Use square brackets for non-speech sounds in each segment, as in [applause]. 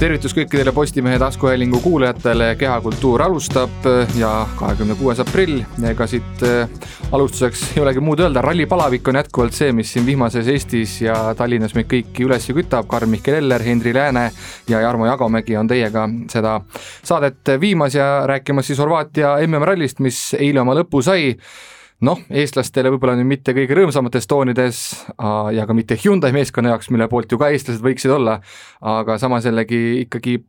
tervitus kõikidele Postimehe taskuhäälingu kuulajatele, Kehakultuur alustab ja kahekümne kuues aprill, ega siit äh, alustuseks ei olegi muud öelda, rallipalavik on jätkuvalt see, mis siin vihmases Eestis ja Tallinnas meid kõiki üles kütab, Karl-Mihkel Eller, Henri Lääne ja Jarmo Jagomägi on teiega seda saadet viimas ja rääkimas siis Horvaatia MM-rallist, mis eile oma lõpu sai noh, eestlastele võib-olla nüüd mitte kõige rõõmsamates toonides ja ka mitte Hyundai meeskonna jaoks, mille poolt ju ka eestlased võiksid olla, aga samas jällegi ikkagi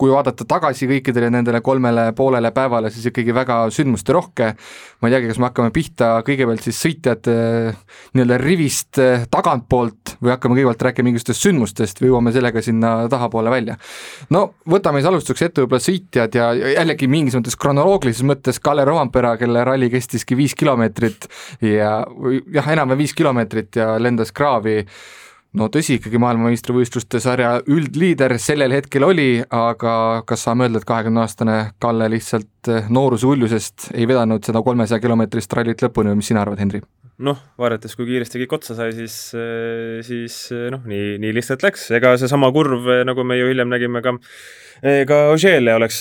kui vaadata tagasi kõikidele nendele kolmele poolele päevale, siis ikkagi väga sündmusterohke. ma ei teagi, kas me hakkame pihta kõigepealt siis sõitjate nii-öelda rivist eh, tagantpoolt või hakkame kõigepealt rääkima mingisugustest sündmustest või jõuame sellega sinna tahapoole välja. no võtame siis alustuseks ette võib-olla sõitjad ja jällegi mingis mõttes kronoloogilises mõttes Kalle Rovampera, kelle ralli kestiski viis kilomeetrit ja jah, enam-vähem viis kilomeetrit ja lendas kraavi no tõsi, ikkagi maailmameistrivõistluste sarja üldliider sellel hetkel oli, aga kas saame öelda, et kahekümne-aastane Kalle lihtsalt eh, nooruse uljusest ei vedanud seda kolmesaja kilomeetrist rallit lõpuni või mis sina arvad, Henri? noh, vaadates, kui kiiresti kõik otsa sai, siis, eh, siis eh, noh, nii, nii lihtsalt läks, ega seesama kurv, nagu me ju hiljem nägime ka ka Ožeele oleks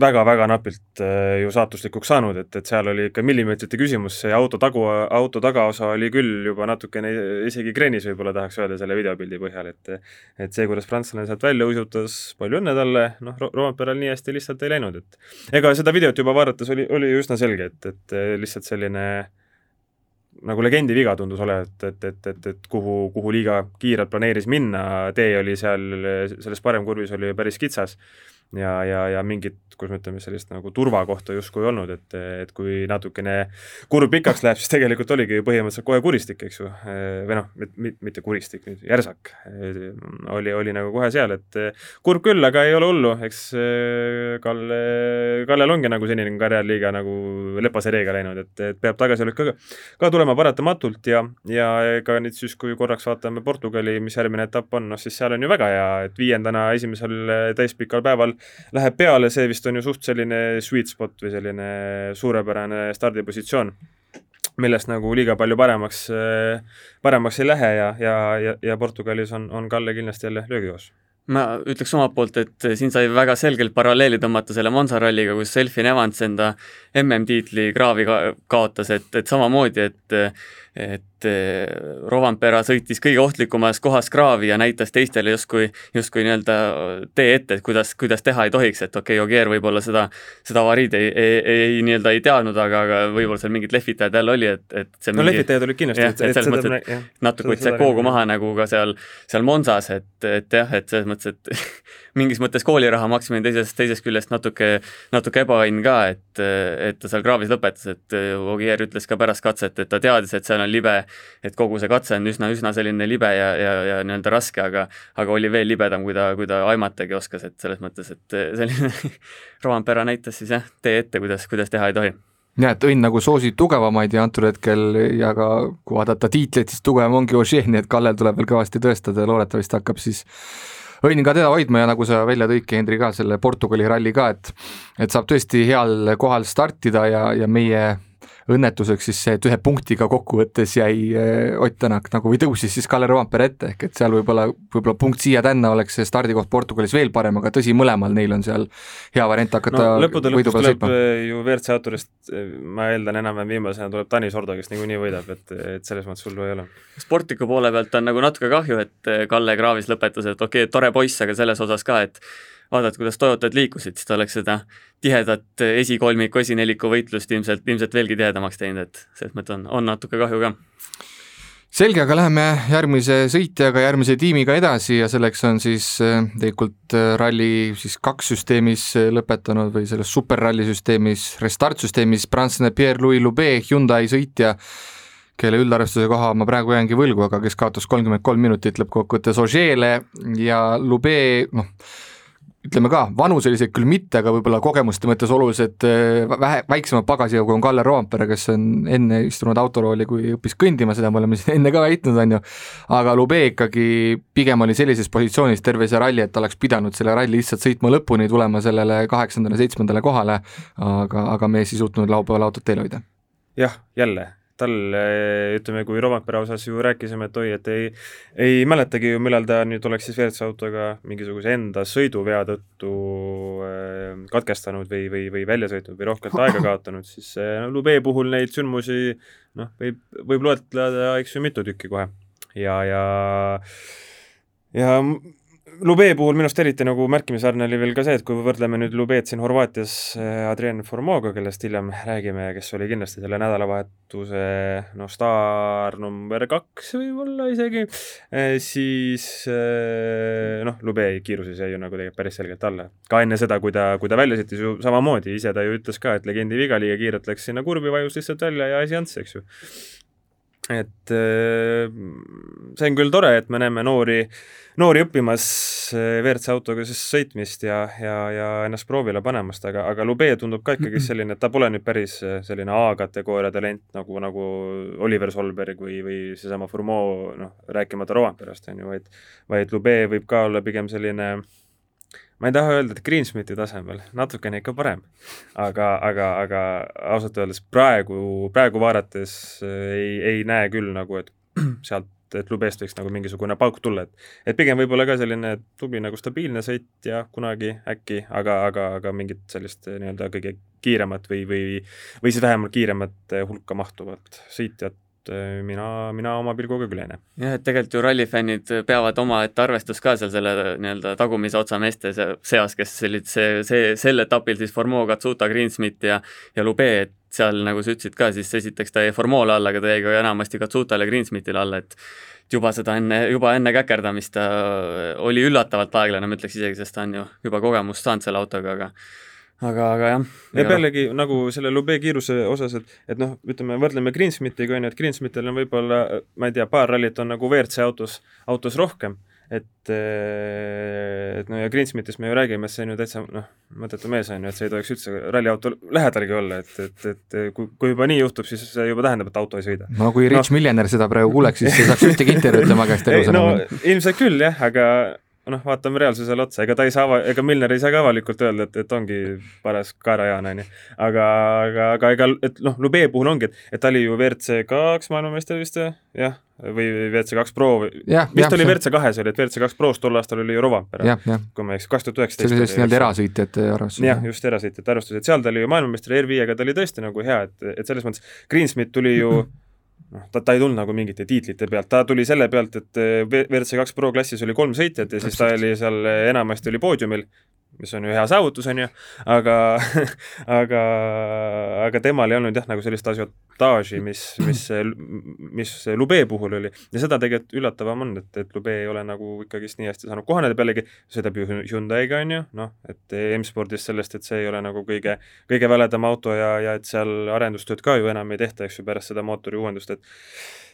väga-väga napilt ju saatuslikuks saanud, et, et seal oli ikka millimeetrite küsimus, see auto tagu, auto tagaosa oli küll juba natukene isegi kreenis, võib-olla tahaks öelda selle videopildi põhjal, et et see, kuidas prantslane sealt välja uisutas, palju õnne talle, noh, Roomperal nii hästi lihtsalt ei läinud, et ega seda videot juba vaadates oli, oli üsna selge, et, et lihtsalt selline nagu legendi viga tundus olevat, et, et, et, et kuhu, kuhu liiga kiirelt planeeris minna, tee oli seal, selles paremkurvis oli päris kitsas ja, ja, ja mingit, kuidas me ütleme, sellist nagu turvakohta justkui ei olnud, et, et kui natukene kurv pikaks läheb, siis tegelikult oligi ju põhimõtteliselt kohe kuristik, eks ju, või noh, mitte kuristik, järsak. Oli, oli nagu kohe seal, et kurb küll, aga ei ole hullu, eks Kalle, Kallel ongi nagu senine karjäärliiga nagu lepase reega läinud, et, et peab tagasilöök ka, ka tulema paratamatult ja, ja ega nüüd siis, kui korraks vaatame Portugali, mis järgmine etapp on, noh siis seal on ju väga hea, et viiendana esimesel täispikal päeval läheb peale, see vist on ju suht selline sweet spot või selline suurepärane stardipositsioon, millest nagu liiga palju paremaks, paremaks ei lähe ja, ja, ja, ja Portugalis on, on Kalle kindlasti jälle löögijoos ma ütleks omalt poolt, et siin sai väga selgelt paralleeli tõmmata selle Monza ralliga, kus Selfin Evans enda MM-tiitli kraavi ka kaotas, et, et samamoodi, et et eh, Rovanpera sõitis kõige ohtlikumas kohas kraavi ja näitas teistele justkui, justkui nii-öelda tee ette, et kuidas, kuidas teha ei tohiks, et okei okay,, Ogier võib-olla seda, seda avariid ei, ei, ei nii-öelda ei teadnud, aga, aga võib-olla seal mingid lehvitajad jälle oli, et, et see no mingi, lehvitajad olid kindlasti, et, et selles mõttes, et jah, natuke võttis koogu maha nagu ka seal, seal Monsas, et, et jah, et selles mõttes, et [laughs] mingis mõttes kooliraha maksmine teisest, teisest küljest natuke, natuke ebaõnn ka, et, et ta seal kraavis lõpetas, et Ogier ütles ka pärast katset, et ta teadis, et seal on libe, et kogu see katse on üsna, üsna selline libe ja, ja, ja nii-öelda raske, aga aga oli veel libedam, kui ta, kui ta aimatagi oskas, et selles mõttes, et selline [laughs] Roampera näitas siis jah, tee ette, kuidas, kuidas teha ei tohi. Jah, et õnn nagu soosib tugevamaid ja antud hetkel ja ka kui vaadata tiitleid, siis tugevam ongi Ožee, nii et Kallel tuleb veel kõvasti tõestada ja loodetavasti hakkab siis õnn ka teda hoidma ja nagu sa välja tõidki, Hendri, ka selle Portugali ralli ka, et et saab tõesti heal kohal startida ja, ja meie õnnetuseks siis see, et ühe punktiga kokkuvõttes jäi eh, Ott Tänak nagu või tõusis siis Kalle Rovampere ette, ehk et seal võib-olla, võib-olla punkt siia-tänna oleks see stardikoht Portugalis veel parem, aga tõsi, mõlemal neil on seal hea variant hakata no, lõppude lõpuks tuleb sõitma. Eh, ju WRC autorist, eh, ma eeldan enam-vähem viimasena tuleb Tanis Ordo, kes niikuinii võidab, et, et selles mõttes hullu ei ole. sportliku poole pealt on nagu natuke kahju, et Kalle Kraavis lõpetas, et okei okay,, tore poiss, aga selles osas ka, et vaadata, kuidas Toyotad liikusid, siis ta oleks seda tihedat esikolmiku, esineliku võitlust ilmselt, ilmselt veelgi tihedamaks teinud, et selles mõttes on, on natuke kahju ka. Selge, aga läheme järgmise sõitjaga, järgmise tiimiga edasi ja selleks on siis äh, tegelikult äh, ralli siis kaks süsteemis äh, lõpetanud või selles superralli süsteemis, restart süsteemis prantslane Pierre-Louis Loubet, Hyundai sõitja, kelle üldarvestuse koha ma praegu jäängi võlgu, aga kes kaotas kolmkümmend kolm minutit lõppkokkuvõttes Ožeele ja Loubet, noh, ütleme ka, vanuseliselt küll mitte, aga võib-olla kogemuste mõttes oluliselt äh, vähe, väiksema pagasiga, kui on Kalle Roompere, kes on enne istunud autorooli, kui õppis kõndima, seda me oleme siin [laughs] enne ka väitnud, on ju, aga Lube ikkagi pigem oli sellises positsioonis terve see ralli, et oleks pidanud selle ralli lihtsalt sõitma lõpuni, tulema sellele kaheksandale, seitsmendale kohale, aga, aga mees ei suutnud laupäeval autot teel hoida. jah, jälle tal ütleme, kui Rompera osas ju rääkisime, et oi, et ei, ei mäletagi ju, millal ta nüüd oleks siis WRC autoga mingisuguse enda sõiduvea tõttu äh, katkestanud või, või, või välja sõitnud või rohkelt aega [laughs] kaotanud, siis äh, Lube puhul neid sündmusi noh, võib, võib loetleda, eks ju, mitu tükki kohe. ja, ja ja Lube puhul minu arust eriti nagu märkimisväärne oli veel ka see, et kui võrdleme nüüd Lubeed siin Horvaatias äh, Adrian Formoga, kellest hiljem räägime, kes oli kindlasti selle nädalavahetuse no staar number kaks võib-olla isegi, äh, siis äh, noh, Lube kiiruses jäi ju nagu tegelikult päris selgelt alla. ka enne seda, kui ta, kui ta välja sõitis ju samamoodi, ise ta ju ütles ka, et legendi viga liiga kiirelt läks sinna kurvi, vajus lihtsalt välja ja asi ants, eks ju et see on küll tore, et me näeme noori, noori õppimas WRC autoga siis sõitmist ja, ja, ja ennast proovile panemast, aga, aga Lube tundub ka ikkagi [clears throat] selline, et ta pole nüüd päris selline A-kategooria talent nagu, nagu Oliver Solberg või, või seesama Fourmeau, noh, rääkimata Roamperast, on ju, vaid vaid Lube võib ka olla pigem selline äh, ma ei taha öelda, et Greensmiti tasemel, natukene ikka parem. aga, aga, aga ausalt öeldes praegu, praegu vaadates äh, ei, ei näe küll nagu, et [clears throat] sealt, et Lubest võiks nagu mingisugune pauk tulla, et et pigem võib-olla ka selline tubli nagu stabiilne sõitja kunagi äkki, aga, aga, aga mingit sellist äh, nii-öelda kõige kiiremat või, või või siis vähemalt kiiremat äh, hulka mahtuvat sõitjat Äh, mina, mina oma pilguga küll ei näe. jah, et tegelikult ju rallifännid peavad omaette arvestust ka seal selle nii-öelda tagumise otsa meeste seas, kes olid see, see, sel etapil siis Formeau, Katsuta, Greensmit ja ja Lube, et seal, nagu sa ütlesid ka, siis esiteks ta jäi Formeau'le alla, aga ta jäi ka enamasti Katsutale ja Greensmitile alla, et juba seda enne, juba enne käkerdamist ta oli üllatavalt aeglane, ma ütleks isegi, sest ta on ju juba kogemust saanud selle autoga, aga aga, aga jah. ja pealegi nagu selle Lube kiiruse osas, et, et noh, ütleme, võrdleme Greensmitiga, on ju, et Greensmitil on võib-olla, ma ei tea, paar rallit on nagu WRC autos, autos rohkem, et, et no ja Greensmitist me ju räägime, et see on ju täitsa noh, mõttetu mees on ju, et see ei tohiks üldse ralliauto lähedalgi olla, et, et, et kui, kui juba nii juhtub, siis see juba tähendab, et auto ei sõida. no kui Rich no. Millionaire seda praegu kuuleks, siis ei saaks ühtegi intervjuud tema käest elus enam no, ilmselt küll jah, aga noh, vaatame reaalsusele otsa, ega ta ei saa, ega Milner ei saa ka avalikult öelda, et, et ongi paras kaerajaan, on ju. aga, aga, aga ega, et noh, Lube puhul ongi, et, et ta oli ju WRC kaks või, jah, või WRC kaks Pro või, vist oli. WRC kahes oli, et WRC kaks Pros tol aastal oli ju Rovampere, kui ma ei eksi, kaks tuhat üheksateist. see oli siis nii-öelda erasõitjate arvestus. jah, just erasõitjate arvestus, et seal ta oli ju maailmameister, R5-ga ta oli tõesti nagu hea, et, et selles mõttes Greensmit tuli ju [laughs] noh, ta, ta ei tulnud nagu mingite tiitlite pealt, ta tuli selle pealt, et eh, WRC kaks Pro klassis oli kolm sõitjat ja siis ta oli seal, eh, enamasti oli poodiumil mis on ju hea saavutus, on ju, aga [laughs] aga, aga temal ei olnud jah, nagu sellist asiotaaži, mis, mis, mis Lube puhul oli. ja seda tegelikult üllatavam on, et, et Lube ei ole nagu ikkagist nii hästi saanud kohaneda, pealegi sõidab ju Hyundai'ga, on ju, noh, et M-spordis sellest, et see ei ole nagu kõige, kõige väledam auto ja, ja et seal arendustööd ka ju enam ei tehta, eks ju, pärast seda mootori uuendust, et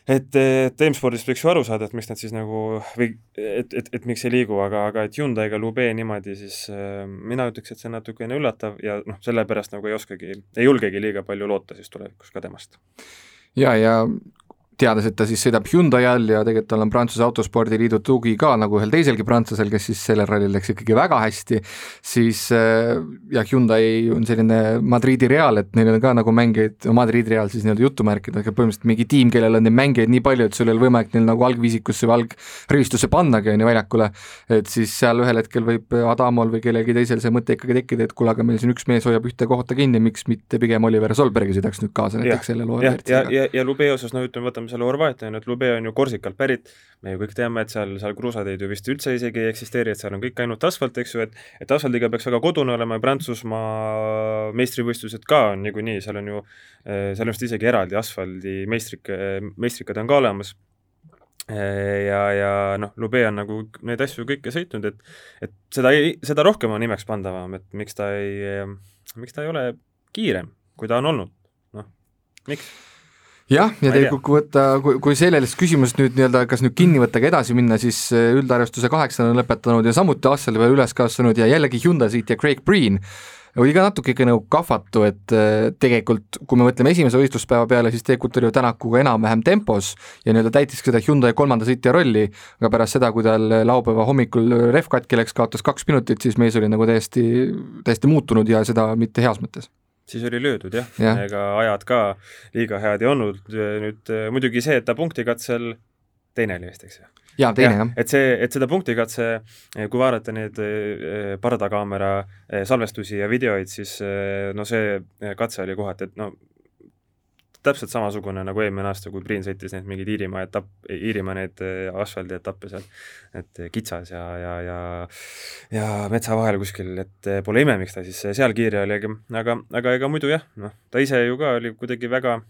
et, et M-spordist võiks ju aru saada, et miks nad siis nagu või et, et, et miks ei liigu, aga, aga et Hyundai'ga Lube niimoodi, siis äh, mina ütleks, et see on natukene üllatav ja noh, sellepärast nagu ei oskagi, ei julgegi liiga palju loota siis tulevikus ka temast. ja, ja teades, et ta siis sõidab Hyundai all ja tegelikult tal on Prantsuse Autospordiliidu tugi ka nagu ühel teiselgi prantslasel, kes siis sellel rallil läks ikkagi väga hästi, siis äh, jah, Hyundai on selline Madridi Real, et neil on ka nagu mängijaid, Madridi Real siis nii-öelda jutumärkidega, põhimõtteliselt mingi tiim, kellel on neid mängijaid nii palju, et sul ei ole võimalik neil nagu algviisikusse või algrivistusse pannagi, on ju, väljakule, et siis seal ühel hetkel võib Adamol või kellelgi teisel see mõte ikkagi tekkida, et kuule, aga meil siin üks mees hoiab ühte kohta kinni, miks mitte pigem Oliver Solbergi sõidaks nüüd kaasa näiteks selle loo ja, ja, ja, ja Lube osas, no ütleme, võtame selle Horvaatia, on ju, et Lube on ju Korsikalt pärit, me ju kõik teame, et seal, seal kruusateid ju vist üldse isegi ei eksisteeri, et seal on kõik ainult asfalt, eks ju, et et asfaldiga peaks väga kodune olema ja Prantsusmaa meistrivõistlused ka on niikuinii, seal on ju, seal on vist isegi eraldi asfaldi meistrik, meistrikad on ka olemas. Ja, ja noh, Lube on nagu neid asju kõike sõitnud, et et seda ei, seda rohkem on imeks pandavam, et miks ta ei, miks ta ei ole kiirem, kui ta on olnud, noh, miks? Jah, ja tegelikult kui võtta, kui, kui sellest küsimusest nüüd nii-öelda, kas nüüd kinni võtta, aga edasi minna, siis äh, üldarvestuse kaheksanda on lõpetanud ja samuti aastal veel üles kasvanud ja jällegi Hyundai sõitja Craig Breen oli ka natuke ikka nagu kahvatu, et äh, tegelikult kui me mõtleme esimese võistluspäeva peale, siis tegelikult oli ju Tänakuga enam-vähem tempos ja nii-öelda täitis seda Hyundai kolmanda sõitja rolli, aga pärast seda, kui tal laupäeva hommikul rehv katki läks, kaotas kaks minutit, siis mees oli nagu täiesti, täiesti muutunud ja seda mitte heas mõttes siis oli löödud jah ja., ega ajad ka liiga head ei olnud, nüüd muidugi see, et ta punktikatsel teine oli vist, eks ju? jaa, teine jah. et see, et seda punktikatse, kui vaadata neid pardakaamera salvestusi ja videoid, siis no see katse oli kohati, et no täpselt samasugune nagu eelmine aasta, kui Priin sõitis neid mingeid Iirimaa etapp, Iirimaa neid äh, asfaldietappe seal, et kitsas ja, ja, ja ja metsa vahel kuskil, et äh, pole ime, miks ta siis seal kiire oli, aga, aga, aga ega muidu jah, noh, ta ise ju ka oli kuidagi väga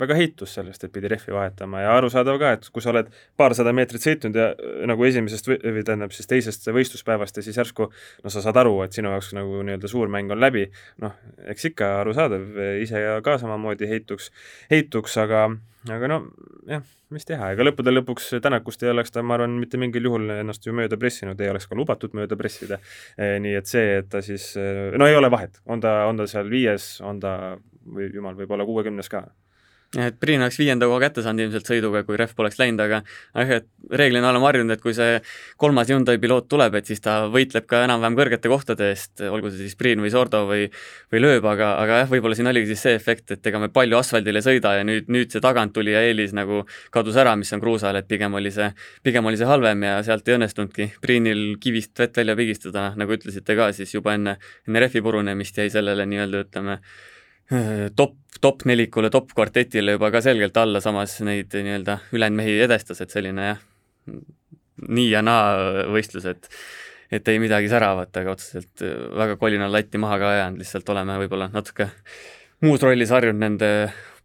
väga heitus sellest, et pidi rehvi vahetama ja arusaadav ka, et kui sa oled paarsada meetrit sõitnud ja nagu esimesest või, või tähendab siis teisest võistluspäevast ja siis järsku no sa saad aru, et sinu jaoks nagu nii-öelda suur mäng on läbi, noh, eks ikka arusaadav, ise ka samamoodi heituks, heituks, aga aga no jah, mis teha, ega lõppude lõpuks Tänakust ei oleks ta, ma arvan, mitte mingil juhul ennast ju mööda pressinud, ei oleks ka lubatud mööda pressida e,. nii et see, et ta siis, no ei ole vahet, on ta, on ta seal viies, on ta või jumal, võib-olla kuuekümnes ka et Priin oleks viienda koha kätte saanud ilmselt sõiduga, kui rehv poleks läinud, aga jah, et reeglina oleme harjunud, et kui see kolmas Hyundai piloot tuleb, et siis ta võitleb ka enam-vähem kõrgete kohtade eest, olgu see siis Priin või Sordo või või lööb, aga, aga jah, võib-olla siin oligi siis see efekt, et ega me palju asfaldil ei sõida ja nüüd, nüüd see taganttulija eelis nagu kadus ära, mis on kruusal, et pigem oli see, pigem oli see halvem ja sealt ei õnnestunudki Priinil kivist vett välja pigistada, nagu ütlesite ka, siis juba enne, enne rehvi purunemist jäi sellele nii-öelda ütleme, [laughs] top, top nelikule, top kvartetile juba ka selgelt alla, samas neid nii-öelda ülejäänud mehi edestas, et selline jah, nii ja naa võistlus, et et ei midagi säravat, aga otseselt väga kolinal latti maha ka jäänud, lihtsalt oleme võib-olla natuke muus rollis harjunud nende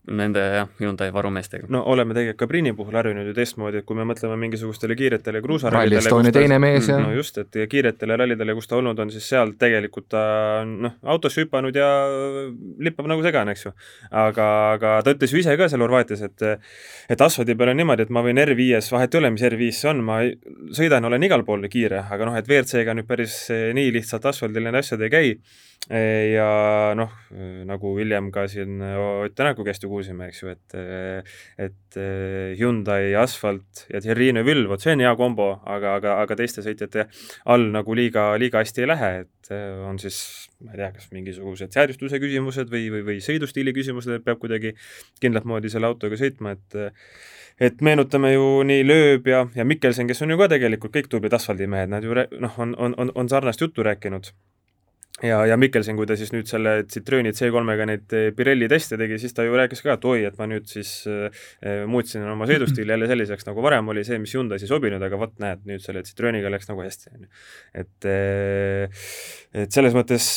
nende jah, Hyundai varumeestega. no oleme tegelikult ka Priini puhul harjunud ju teistmoodi, et kui me mõtleme mingisugustele kiiretele kruusarallidele Rally Estonia teine mees ja no just, et kiiretele rallidele, kus ta olnud on, siis seal tegelikult ta noh, autosse hüpanud ja lippab nagu segane, eks ju. aga, aga ta ütles ju ise ka seal Horvaatias, et et asfaldi peal on niimoodi, et ma võin R5-s, vahet ei ole, mis R5 see on, ma sõidan, olen igal pool kiire, aga noh, et WRC-ga nüüd päris nii lihtsalt asfaldil need asjad ei käi ja noh, nagu hiljem ka siin Ott Tänaku käest ju kuulsime, eks ju, et et Hyundai asfalt ja Thierry Neuville, vot see on hea kombo, aga, aga, aga teiste sõitjate all nagu liiga, liiga hästi ei lähe, et on siis ma ei tea, kas mingisugused seadustuse küsimused või, või, või sõidustiili küsimused, et peab kuidagi kindlat moodi selle autoga sõitma, et et meenutame ju nii Lööb ja, ja Mikkelsen, kes on ju ka tegelikult kõik tublid asfaldimehed, nad ju noh, on, on, on, on sarnast juttu rääkinud ja, ja Mikkelsen, kui ta siis nüüd selle Citrooni C3-ga neid eh, Pirelli teste tegi, siis ta ju rääkis ka, et oi, et ma nüüd siis äh, muutsin oma sõidustiili jälle selliseks, nagu varem oli see, mis Hyundai's ei sobinud, aga vot näed, nüüd selle Citrooniga läks nagu hästi, on ju. et, et selles mõttes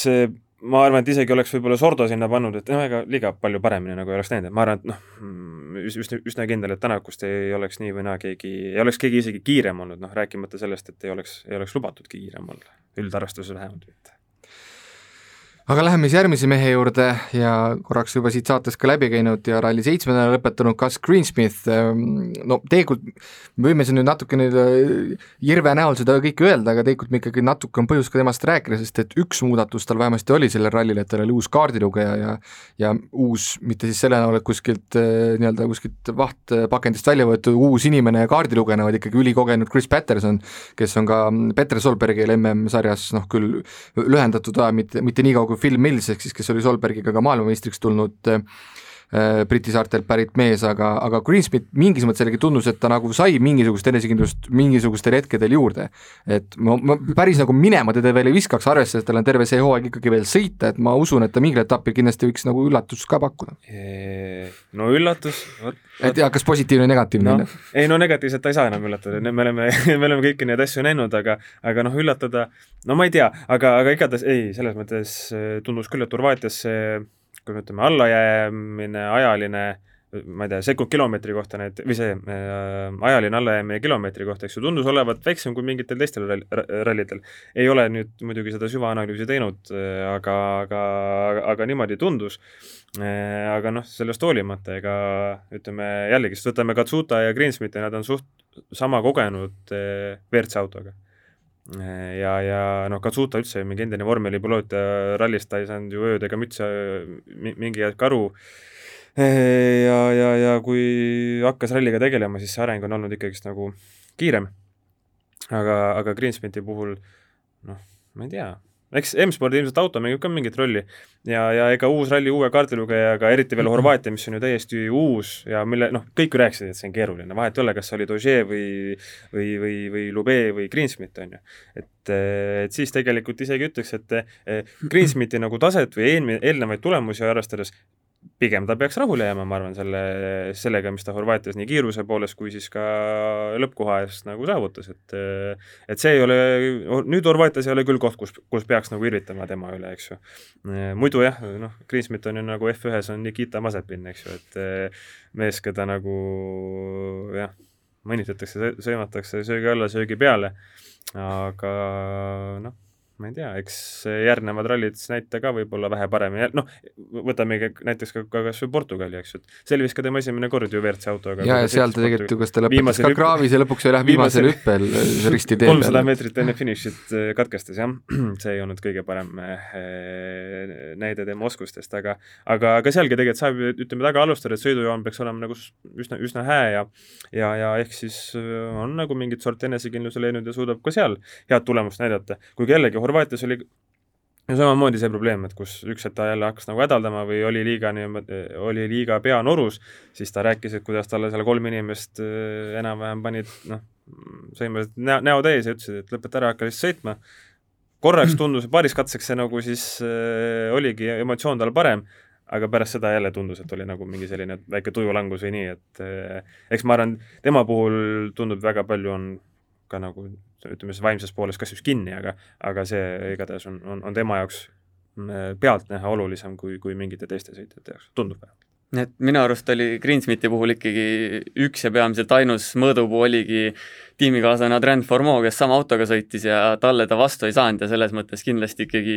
ma arvan, et isegi oleks võib-olla Sordo sinna pannud, et noh, ega liiga palju paremini nagu ei oleks läinud, et ma arvan, et noh, mm, üsna, üsna kindel, et Tänakust ei oleks nii või naa keegi, ei oleks keegi isegi kiirem olnud, noh, rääkimata sellest, et ei oleks, ei oleks lubatudki kiirem olla, üldarvestuses vähemalt mitte aga läheme siis järgmise mehe juurde ja korraks juba siit saatest ka läbi käinud ja Rally7 lõpetanud Gus Greensmith, ehm, no tegelikult me võime siin nüüd natukene Jirve näol seda kõike öelda, aga tegelikult me ikkagi natuke on põhjust ka temast rääkida, sest et üks muudatus tal vähemasti oli sellel rallil, et tal oli uus kaardilugeja ja ja uus, mitte siis selle näol, et kuskilt eh, nii-öelda kuskilt vahtpakendist välja võetud uus inimene kaardilugejana, vaid ikkagi ülikogenud Chris Patterson, kes on ka Peter Solbergil MM-sarjas noh, küll lühendatud aja, mitte, mitte nii kaua kui Phil Mills, ehk siis kes oli Solbergiga ka maailmameistriks tulnud Äh, Briti saartelt pärit mees, aga, aga Greensmith mingis mõttes jällegi tundus, et ta nagu sai mingisugust enesekindlust mingisugustel hetkedel juurde. et ma, ma päris nagu minema teda veel ei viskaks, arvestades, et tal on terve see hooaeg ikkagi veel sõita, et ma usun, et ta mingil etapil kindlasti võiks nagu üllatust ka pakkuda. no üllatus, vot et ja kas positiivne või negatiivne no,? ei no negatiivselt ta ei saa enam üllatada, me oleme, [laughs] me oleme kõiki neid asju näinud, aga aga noh, üllatada, no ma ei tea, aga, aga igatahes ei, selles mõttes äh, tundus küll, et Horvaatias see kui me ütleme allajäämine, ajaline, ma ei tea, sekund kilomeetri kohta need, või see äh, ajaline allajäämine kilomeetri kohta, eks ju, tundus olevat väiksem kui mingitel teistel rallidel. ei ole nüüd muidugi seda süvaanalüüsi teinud, äh, aga, aga, aga, aga niimoodi tundus äh,. aga noh, sellest hoolimata, ega ütleme jällegi, sest võtame Katsuta ja Greensmiti, nad on suht sama kogenud äh, WRC autoga ja, ja noh, Katsuta üldse mingi endine vormelipiloot ja rallist ta ei saanud ju ööd ega mütse mingi hetk aru. ja, ja, ja kui hakkas ralliga tegelema, siis see areng on olnud ikkagist nagu kiirem. aga, aga Greensmiti puhul noh, ma ei tea, eks M-spordi ilmselt auto mängib ka mingit rolli. Ja, ja ega uus ralli uue kaardilugejaga, eriti veel Horvaatia, mis on ju täiesti uus ja mille noh, kõik ju rääkisid, et see on keeruline, vahet ei ole, kas oli Doge või või, või, või Lube või Greensmith, on ju. et, et siis tegelikult isegi ütleks, et eh, Greensmithi nagu taset või eelmine, eelnevaid tulemusi arvestades pigem ta peaks rahule jääma, ma arvan, selle, sellega, mis ta Horvaatias nii kiiruse poolest kui siis ka lõppkoha eest nagu saavutas, et et see ei ole, nüüd Horvaatias ei ole küll koht, kus, kus peaks nagu irvitama tema üle, eks ju. muidu jah, noh, Kriismit on ju nagu F1-s on Nikita Mazepin, eks ju, et mees, keda nagu jah, mõnitatakse, sõimatakse söögi alla, söögi peale, aga noh, ma ei tea, eks järgnevad rallid näita ka võib-olla vähe paremini, noh, võtamegi näiteks ka, ka kas või Portugali, eks ju, et see oli vist ka tema esimene kord ju WRC autoga. ja, ja seal ta tegelikult ju, kas ta lõpetas ka kraavis ja lõpuks oli jah, viimasel hüppel risti tee peal. kolmsada meetrit enne finišit äh, katkestas, jah, [clears throat] see ei olnud kõige parem äh, näide tema oskustest, aga aga ka sealgi tegelikult saab ju, ütleme, taga alustada, et sõidujoon peaks olema nagu üsna, üsna hää ja ja, ja ehk siis äh, on nagu mingit sorti enesekindluse leidnud ja suudab ka seal head tulemust näidata, kuigi jällegi Horvaatias oli ja samamoodi see probleem, et kus üks hetk ta jälle hakkas nagu hädaldama või oli liiga niimoodi, oli liiga peanorus, siis ta rääkis, et kuidas talle seal kolm inimest äh, enam-vähem panid noh, sõimasid näo, näo täis ja ütlesid, et lõpeta ära, hakka lihtsalt sõitma. korraks tundus, paaris katseks see nagu siis äh, oligi emotsioon tal parem, aga pärast seda jälle tundus, et oli nagu mingi selline väike tujulangus või nii, et äh, eks ma arvan, tema puhul tundub väga palju on ka nagu ütleme siis vaimses pooles kas just kinni, aga aga see igatahes on, on, on tema jaoks mm, pealtnäha olulisem kui, kui mingite teiste sõitjate jaoks, tundub vähemalt et minu arust oli Greensmiti puhul ikkagi üks ja peamiselt ainus mõõdupuu oligi tiimikaaslane Adrien Formeau, kes sama autoga sõitis ja talle ta vastu ei saanud ja selles mõttes kindlasti ikkagi,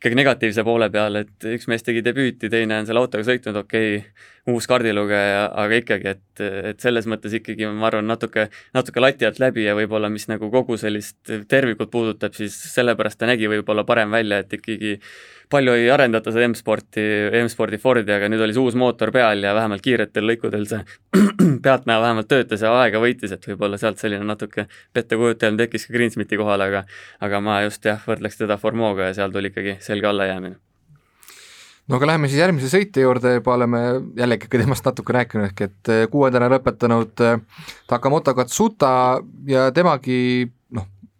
ikkagi negatiivse poole peal, et üks mees tegi debüüti, teine on selle autoga sõitnud, okei okay,, uus kaardilugeja, aga ikkagi, et, et selles mõttes ikkagi ma arvan, natuke, natuke lati alt läbi ja võib-olla mis nagu kogu sellist tervikut puudutab, siis sellepärast ta nägi võib-olla parem välja, et ikkagi palju ei arendata seda M-sporti, M-spordi Fordi, aga nüüd oli see uus mootor peal ja vähemalt kiiretel lõikudel see [clears throat] pealtnäha vähemalt töötas ja aega võitis, et võib-olla sealt selline natuke pettekujutelm tekkis ka Greensmiti kohal, aga aga ma just jah, võrdleks teda Formoga ja seal tuli ikkagi selge allajäämine. No aga läheme siis järgmise sõitja juurde, juba oleme jällegi ka temast natuke rääkinud, ehk et kuuendana lõpetanud Takamoto Katsuta ja temagi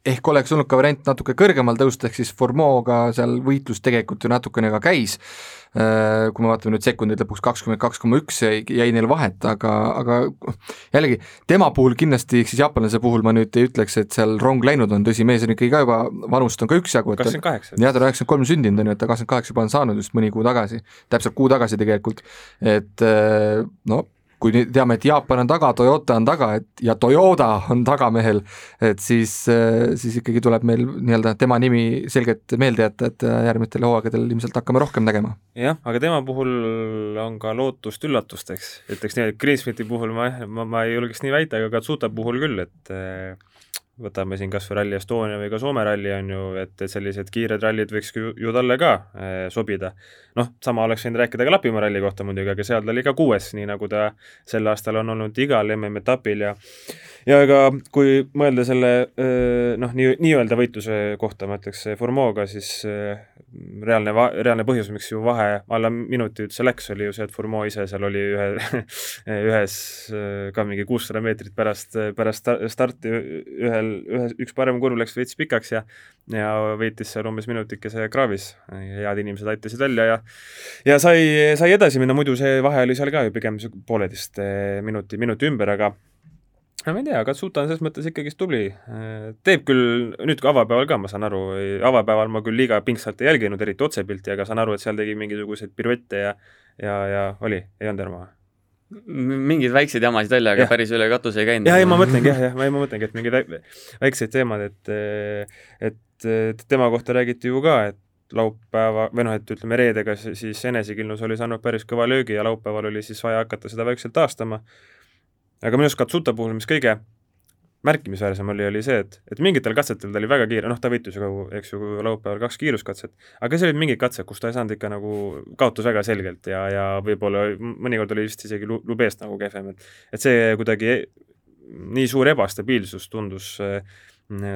ehk oleks olnud ka variant natuke kõrgemal tõusta, ehk siis Formoga seal võitlus tegelikult ju natukene ka käis, äh, kui me vaatame nüüd sekundid lõpuks kakskümmend kaks koma üks jäi, jäi neil vahet, aga, aga jällegi, tema puhul kindlasti, ehk siis jaapanlase puhul ma nüüd ei ütleks, et seal rong läinud on, tõsi, mees on ikkagi ka juba, vanust on ka üksjagu, et kakskümmend kaheksa. jah, ta on üheksakümmend kolm sündinud, on ju, et ta kakskümmend kaheksa juba on saanud just mõni kuu tagasi, täpselt kuu tagasi tegelikult, et äh, no kui nüüd teame, et Jaapan on taga, Toyota on taga, et ja Toyota on tagamehel, et siis, siis ikkagi tuleb meil nii-öelda tema nimi selgelt meelde jätta, et järgmistel hooaegadel ilmselt hakkame rohkem nägema. jah, aga tema puhul on ka lootust üllatusteks, ütleks nii, et Greensmiti puhul ma, ma, ma ei julgeks nii väita, aga Katsuta puhul küll, et võtame siin kas või Rally Estonia või ka Soome ralli on ju, et, et sellised kiired rallid võiks ju, ju talle ka eh, sobida. noh, sama oleks võinud rääkida ka Lapimaa ralli kohta muidugi, aga seal ta oli ka kuues, nii nagu ta sel aastal on olnud igal MM-etapil ja ja ega kui mõelda selle eh, noh, nii, nii-öelda võitluse kohta, ma ütleks Formoga, siis eh, reaalne, reaalne põhjus, miks ju vahe alla minuti üldse läks, oli ju see, et Formeau ise seal oli ühe [laughs] ühes ka mingi kuussada meetrit pärast, pärast starti ühel ühe, üks parem kurv läks veits pikaks ja ja veetis seal umbes minutikese kraavis. head inimesed aitasid välja ja ja sai, sai edasi minna, muidu see vahe oli seal ka ju pigem pooleteist eh, minuti, minuti ümber, aga no ma ei tea, Katsuta on selles mõttes ikkagist tubli. teeb küll, nüüd kui avapäeval ka, ma saan aru, avapäeval ma küll liiga pingsalt ei jälginud, eriti otsepilti, aga saan aru, et seal tegi mingisuguseid piruette ja ja, ja oli, ei olnud Erma? Mingeid väikseid jamasid välja, aga ja. päris üle katuse ei käinud. jah, ei ma mõtlengi jah, jah, ma, ma mõtlengi, et mingid väiksed teemad, et et, tema kohta räägiti ju ka, et laupäeva, või noh, et ütleme reedega siis enesekindlus oli saanud päris kõva löögi ja laupäeval oli siis vaja hakata seda vaikselt taastama. aga minu arust Katsuta puhul, mis kõige märkimisväärsem oli, oli see, et, et mingitel katsetel ta oli väga kiire, noh, ta võitlus ju, eks ju, laupäeval kaks kiiruskatset, aga siis olid mingid katsed, kus ta ei saanud ikka nagu, kaotus väga selgelt ja, ja võib-olla mõnikord oli vist isegi Lubest nagu kehvem, et et see kuidagi nii suur ebastabiilsus tundus,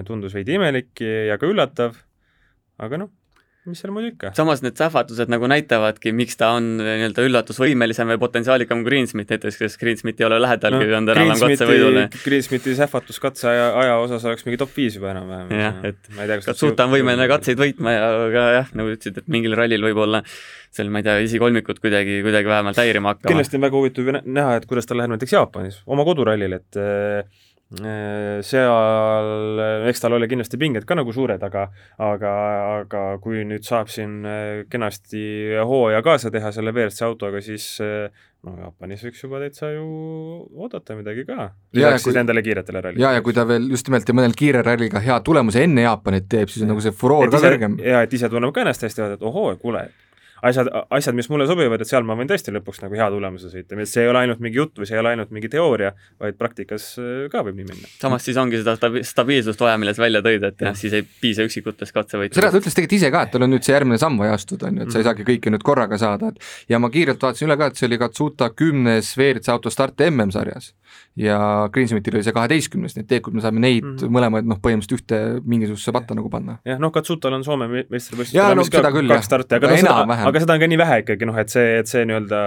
tundus veidi imelik ja ka üllatav, aga noh, mis seal muidu ikka. samas need sähvatused nagu näitavadki, miks ta on nii-öelda üllatusvõimelisem või potentsiaalikam kui Greensmith näiteks, kes Greensmith ei ole lähedalgi no, olnud enam-vähem katsevõidule. Greensmithi sähvatus katse aja, aja osas oleks mingi top viis juba enam-vähem. jah, et Katsuta on võimeline katseid võitma ja ka jah, nagu ütlesid, et mingil rallil võib-olla seal, ma ei tea, esikolmikut kuidagi, kuidagi vähemalt häirima hakkama. kindlasti on väga huvitav näha, et kuidas tal läheb näiteks Jaapanis, oma kodurallil, et Äh, seal, eks tal oli kindlasti pinged ka nagu suured, aga aga, aga kui nüüd saab siin äh, kenasti hooaja kaasa teha selle WRC autoga, siis äh, no Jaapanis võiks juba täitsa ju oodata midagi ka. lisaks siis nendele kiiretele rallidele. ja, ja kui ta veel just nimelt ja mõnel kiire ralliga hea tulemuse enne Jaapanit teeb, siis on nagu see furoor ka kõrgem. ja et ise tunneb ka ennast hästi, et ohoo, kuule, asjad, asjad, mis mulle sobivad, et seal ma võin tõesti lõpuks nagu hea tulemuse sõita, see ei ole ainult mingi jutt või see ei ole ainult mingi teooria, vaid praktikas äh, ka võib nii minna. samas siis ongi seda stabiilsust vaja, milles välja tõid, et jah, siis ei piisa üksikutest katsevõitudest. seda ta ütles tegelikult ise ka, et tal on nüüd see järgmine samm vaja astuda, on ju, et sa ei mhm. saagi kõike nüüd korraga saada, et ja ma kiirelt vaatasin üle ka, et see oli Katsuta kümnes WRC auto start MM-sarjas ja Greensmithil oli see kaheteistkümnes, nii et tegelikult me saame neid mm -hmm. mõlemaid noh, põhimõtteliselt ühte mingisugusesse patta nagu panna. jah, noh, Katsutal on Soome meistrivõistlustel no, ka küll, kaks starti, aga, aga, no, seda, aga seda on ka nii vähe ikkagi noh, et see, et see nii-öelda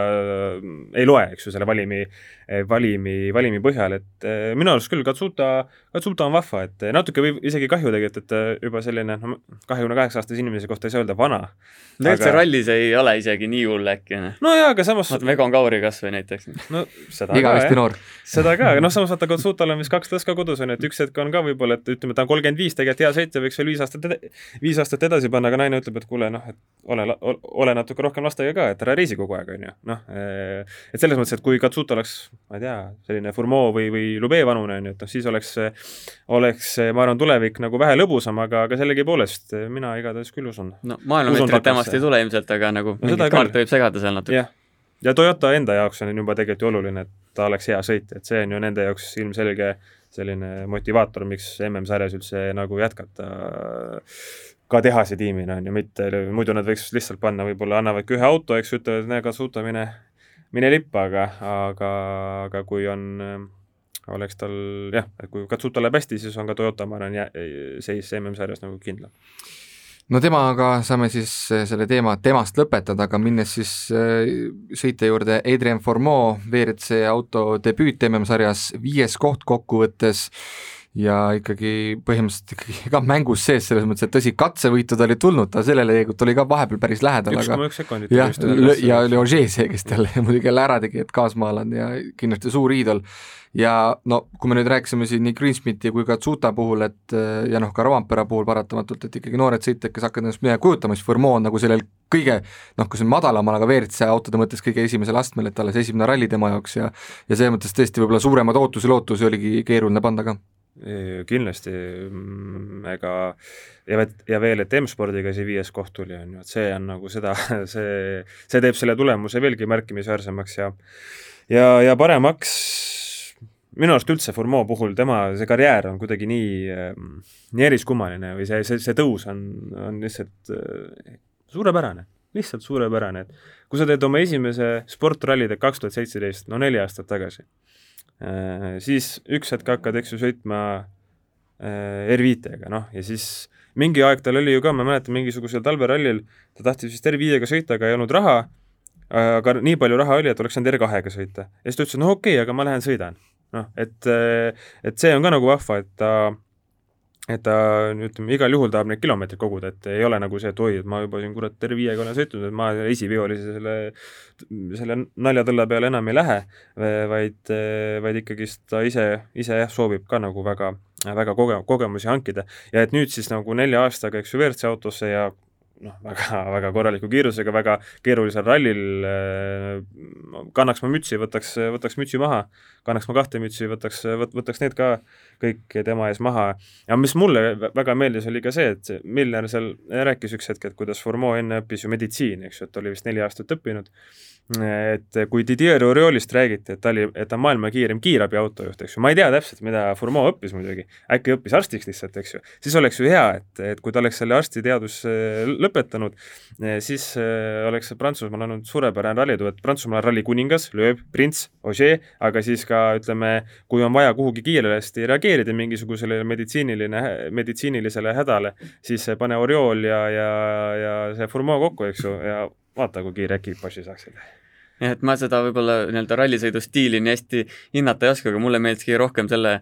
ei loe, eks ju, selle valimi valimi, valimi põhjal, et eh, minu arust küll Katsuta, Katsuta on vahva, et eh, natuke võib isegi kahju tegelikult, et juba selline no kahekümne kaheksa aastase inimese kohta ei saa öelda vana. tegelikult aga... see rallis ei ole isegi nii hull äkki. Noh. no jaa, aga samas vaata Vegon Kauri kas või näiteks. no seda igavesti noor. seda ka, aga noh, samas vaata Katsutal on vist kaks last ka kodus, on ju, et üks hetk on ka võib-olla, et ütleme, ta on kolmkümmend viis, tegelikult hea sõitja, võiks veel viis aastat, viis aastat edasi panna, aga naine ütleb, et kuule noh, et ole, ole natuke rohkem lastega ka, et ära reisi kogu aeg, on ju, noh. et selles mõttes, et kui Katsuta oleks, ma ei tea, selline Fourmeau või, või Lube vanune, on ju, et noh, siis oleks, oleks, ma arvan, tulevik nagu vähe lõbusam, aga, aga sellegipoolest mina igatahes küll usun. no maailmameistrit temast ei tule ilmselt, aga nagu no, mingit kaarte võib segada seal natuke. jah, ja Toyota enda jaoks on juba tegelikult ju oluline, et ta oleks hea sõitja, et see on ju nende jaoks ilmselge selline motivaator, miks MM-sarjas üldse nagu jätkata ka tehase tiimina, on ju, mitte, muidu nad võiks lihtsalt panna, võib-olla annavadki ühe auto, eks, ütlevad, näe, kasuta, mine mine lippa, aga, aga, aga kui on, oleks tal jah, et kui Katsuta läheb hästi, siis on ka Toyota, ma arvan, seis MM-sarjas nagu kindlam. No temaga saame siis eh, selle teema temast lõpetada, aga minnes siis eh, sõite juurde, Adrian Formeau, WRC auto debüüt MM-sarjas, viies koht kokkuvõttes ja ikkagi põhimõtteliselt ikkagi [laughs] ka mängus sees, selles mõttes, et tõsi, katsevõitud oli tulnud, ta sellele tegelikult oli ka vahepeal päris lähedal, aga üks sekundit jah, ja oli Ogier see, kes talle [laughs] muidugi jälle ära tegi, et kaasmaalane ja kindlasti suur iidol. ja no kui me nüüd rääkisime siin nii Greensmiti kui ka Tsuta puhul, et ja noh, ka Rovampere puhul paratamatult, et ikkagi noored sõitjad, kes hakkavad ennast midagi kujutama, siis Formeau on nagu sellel kõige noh, kui see on madalamal, aga WRC autode mõttes kõige esimesel astmel, et alles esimene ralli tema jaoks ja ja selles mõttes tõesti võib-olla suuremaid ootusi-lootusi oligi keeruline panna ka kindlasti, mm, ega ja, ja veel, et M-spordiga see viies koht tuli, on ju, et see on nagu seda, [laughs] see, see teeb selle tulemuse veelgi märkimisväärsemaks ja ja, ja paremaks. Minu arust üldse Formeau puhul tema see karjäär on kuidagi nii, nii eriskummaline või see, see, see tõus on, on lihtsalt äh, suurepärane, lihtsalt suurepärane, et kui sa teed oma esimese sportrallide kaks tuhat seitseteist, no neli aastat tagasi siis üks hetk hakkad, eks ju, sõitma äh, R5-ga, noh, ja siis mingi aeg tal oli ju ka, ma mäletan, mingisugusel talverallil ta tahtis vist R5-ga sõita, aga ei olnud raha, aga nii palju raha oli, et oleks saanud R2-ga sõita. ja siis ta ütles, no okei okay,, aga ma lähen sõidan. noh, et, et see on ka nagu vahva, et ta et ta ütleme, igal juhul tahab neid kilomeetreid koguda, et ei ole nagu see, et oi, et ma juba siin kurat terve viiega olen sõitnud, et ma esiveolise selle, selle naljatõlle peale enam ei lähe, vaid, vaid ikkagist ta ise, ise jah, soovib ka nagu väga, väga koge-, kogemusi hankida. ja et nüüd siis nagu nelja aastaga, eks ju, WRC autosse ja noh, väga, väga korraliku kiirusega, väga keerulisel rallil äh, kannaks ma mütsi, võtaks, võtaks mütsi maha, kannaks ma kahte mütsi, võtaks, võt-, võtaks need ka kõik tema ees maha. ja mis mulle väga meeldis, oli ka see, et Miller seal rääkis üks hetk, et kuidas Formeau enne õppis ju meditsiini, eks ju, et ta oli vist neli aastat õppinud et kui Didier Oriolist räägiti, et ta oli, et ta on maailma kiirem kiirabiautojuht, eks ju, ma ei tea täpselt, mida Formeau õppis muidugi, äkki õppis arstiks lihtsalt, eks ju, siis oleks ju hea, et, et kui ta oleks selle arstiteaduse lõpetanud, siis oleks Prantsusmaal olnud suurepärane rallitu, et Prantsusmaal on ralli kuningas, lööb, prints, Ogier, aga siis ka ütleme, kui on vaja kuhugi kiiresti reageerida mingisugusele meditsiiniline, meditsiinilisele hädale, siis pane Oriol ja, ja, ja see Fourmeau kokku, eks ju, ja vaata, kui kiire ekipaaži saaksid jah, et ma seda võib-olla nii-öelda rallisõidu stiili nii hästi hinnata ei oska, aga mulle meeldiski rohkem selle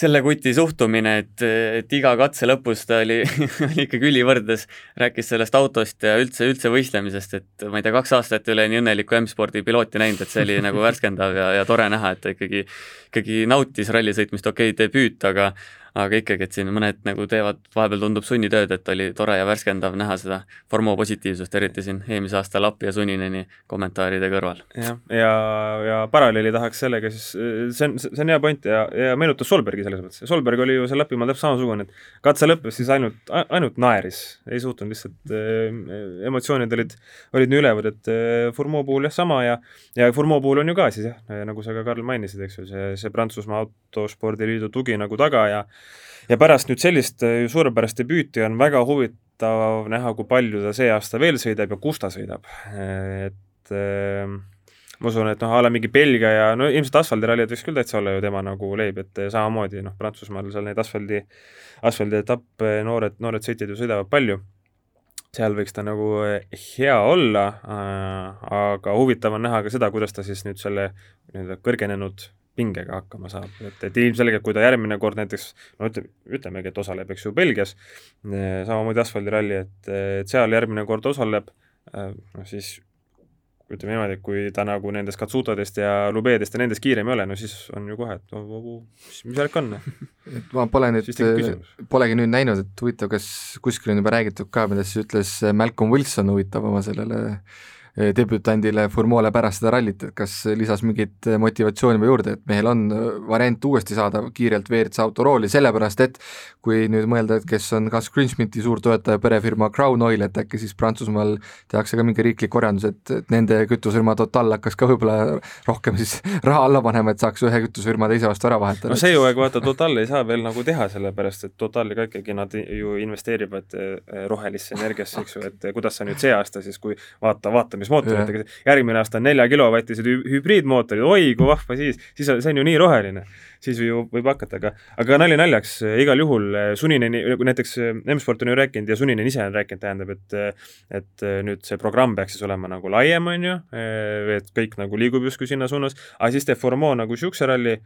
selle kuti suhtumine, et, et iga katse lõpus ta oli, [laughs] oli ikkagi ülivõrdes, rääkis sellest autost ja üldse, üldse võistlemisest, et ma ei tea, kaks aastat ei ole nii õnnelikku M-spordi pilooti näinud, et see oli nagu värskendav ja, ja tore näha, et ta ikkagi, ikkagi nautis rallisõitmist, okei okay,, debüüt, aga aga ikkagi, et siin mõned nagu teevad, vahepeal tundub sunnitööd, et oli tore ja värskendav näha seda Formo positiivsust, eriti siin eelmise aasta Lappi ja Sunineni kommentaaride kõrval. jah, ja, ja, ja paralleeli tahaks sellega siis, see on, see on hea point ja, ja meenutas Solbergi selles mõttes, Solberg oli ju seal Lapimaal täpselt samasugune, et katse lõppes siis ainult, ainult naeris, ei suutnud lihtsalt äh,, emotsioonid olid, olid nii ülevad, et äh, Formo puhul jah, sama ja ja Formo puhul on ju ka siis jah, nagu sa ka, Karl, mainisid, eks ju, see, see Prantsusmaa Autospordiliidu tugi nagu taga ja ja pärast nüüd sellist äh, suurepärast debüüti on väga huvitav näha, kui palju ta see aasta veel sõidab ja kus ta sõidab. et äh, ma usun, et noh, a la mingi Belgia ja no ilmselt asfaldirallid võiks küll täitsa olla ju tema nagu leib, et samamoodi noh, Prantsusmaal seal neid asfaldi, asfaldietappe noored, noored sõitjad ju sõidavad palju seal võiks ta nagu äh, hea olla äh,, aga huvitav on näha ka seda, kuidas ta siis nüüd selle nii-öelda kõrgenenud pingega hakkama saab, et, et ilmselgelt, kui ta järgmine kord näiteks no ütleme, ütlemegi, et osaleb, eks ju, Belgias, eh, samamoodi asfaldiralli, et, et seal järgmine kord osaleb, eh, noh siis ütleme niimoodi, et kui ta nagu nendest katsutadest ja lubeedest ja nendest kiirem ei ole, no siis on ju kohe, et oh, oh, mis, mis värk on. [laughs] et ma pole nüüd, polegi nüüd näinud, et huvitav, kas kuskil on juba räägitud ka, mida siis ütles Malcolm Wilson huvitav oma sellele äh, Eh, debütandile Formule pärast seda rallit, et kas lisas mingit motivatsiooni või juurde, et mehel on äh, variant uuesti saada kiirelt WRC auto rooli, sellepärast et kui nüüd mõelda, et kes on Gus Greensmiti suur toetaja, perefirma Crown Oil, et äkki siis Prantsusmaal tehakse ka mingi riiklik korjandus, et, et nende kütusefirma Total hakkas ka võib-olla rohkem siis [laughs] raha alla panema, et saaks ühe kütusefirma teise vastu ära vahetada. no see ju, aga vaata, Total ei saa veel nagu teha, sellepärast et Totali ka ikkagi nad ju investeerivad rohelisse energiasse, eks ju, et kuidas sa nüüd see aasta siis, kui vaata, vaata, mootoritega, järgmine aasta on nelja kilovatised hübriidmootorid, oi kui vahva siis, siis on, see on ju nii roheline. siis ju võib hakata, aga, aga nali naljaks, igal juhul eh, Suninen, näiteks eh, M-Sport on ju rääkinud ja Suninen ise on rääkinud, tähendab, et et nüüd see programm peaks siis olema nagu laiem, on ju, eh, et kõik nagu liigub justkui sinna suunas, aga siis teeb Formeau nagu niisuguse ralli,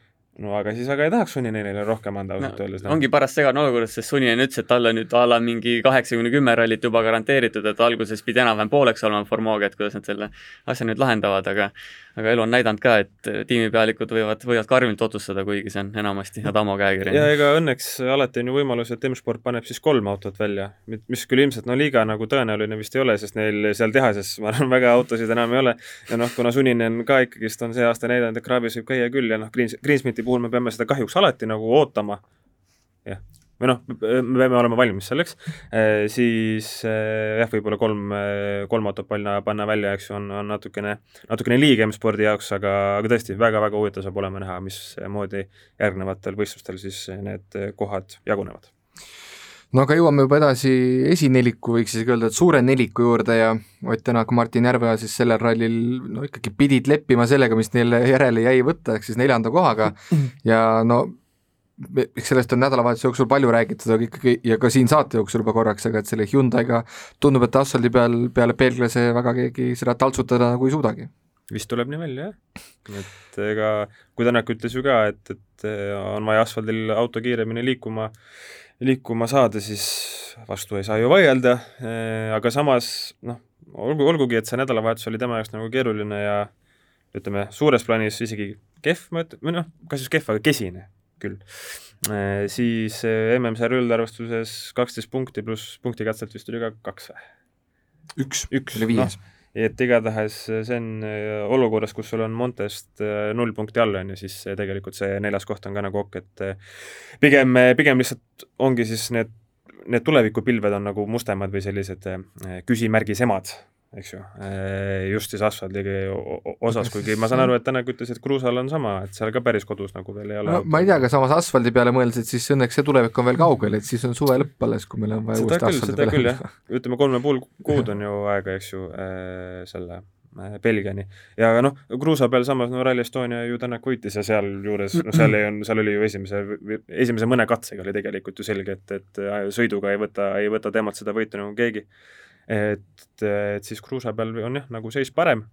no aga siis väga ei tahaks Suninenile rohkem anda ausalt no, öeldes no.. ongi paras segane olukord, sest Suninen ütles, et talle nüüd a la mingi kaheksakümne kümme rallit juba garanteeritud, et alguses pidi enam-vähem pooleks olema Formoga, et kuidas nad selle asja nüüd lahendavad, aga aga elu on näidanud ka, et tiimipealikud võivad, võivad karmilt otsustada, kuigi see on enamasti Adamo käekiri. ja ega õnneks alati on ju võimalus, et M-Sport paneb siis kolm autot välja, mis küll ilmselt no liiga nagu tõenäoline vist ei ole, sest neil seal tehases ma arvan, väga autosid enam ei ole. Ja noh, kuna Suninen ka ikkagist on see aasta näidanud, et kraavis võib käia küll ja noh, Greens, Greensmiti puhul me peame seda kahjuks alati nagu ootama, jah või noh, me peame olema valmis selleks, äh, siis äh, jah, võib-olla kolm, äh, kolm autot panna, panna välja, eks ju, on, on natukene, natukene liig M-spordi jaoks, aga, aga tõesti väga,, väga-väga huvitav saab olema näha, mismoodi järgnevatel võistlustel siis need kohad jagunevad. No aga jõuame juba edasi esineliku, võiks isegi öelda, et suure neliku juurde ja Ott Tänak, Martin Järveoja siis sellel rallil no ikkagi pidid leppima sellega, mis neile järele jäi võtta, ehk siis neljanda kohaga. [laughs] Ja no eks sellest on nädalavahetuse jooksul palju räägitud, aga ikkagi ja ka siin saate jooksul juba korraks, aga et selle Hyundai'ga tundub, et asfaldi peal peale peeglase väga keegi seda taltsutada nagu ei suudagi. vist tuleb nii välja, jah. et ega, kui Tänak ütles ju ka, et, et on vaja asfaldil auto kiiremini liikuma, liikuma saada, siis vastu ei saa ju vaielda, aga samas noh, olgu, olgugi, et see nädalavahetus oli tema jaoks nagu keeruline ja ütleme, suures plaanis isegi kehv, ma ütlen, või noh, kas just kehv, aga kesine küll. Äh, siis äh, MM-sarja üldarvestuses kaksteist punkti pluss punktikatselt vist oli ka kaks või? üks, üks, noh, et igatahes see on äh, olukorras, kus sul on Montest null punkti all, on ju, siis tegelikult see neljas koht on ka nagu ok, et pigem, pigem lihtsalt ongi siis need, need tulevikupilved on nagu mustemad või sellised küsimärgis emad eks ju, just siis asfaldi osas, kuigi ma saan aru, et Tänak ütles, et kruusal on sama, et seal ka päris kodus nagu veel ei ole no,. ma ei tea, aga samas asfaldi peale mõeldes, et siis õnneks see tulevik on veel kaugel, et siis on suve lõpp alles, kui meil on vaja uuesti asfaldi peale minna. ütleme, kolme pool [laughs] kuud on ju aega, eks ju äh,, selle Äh, Belgiani. ja noh, kruusa peal samas no Rally Estonia ju Tänak võitis ja sealjuures, no seal ei on, seal oli ju esimese, esimese mõne katsega oli tegelikult ju selge, et, et sõiduga ei võta, ei võta temalt seda võitu nagu keegi. Et, et siis kruusa peal on jah, nagu seis parem.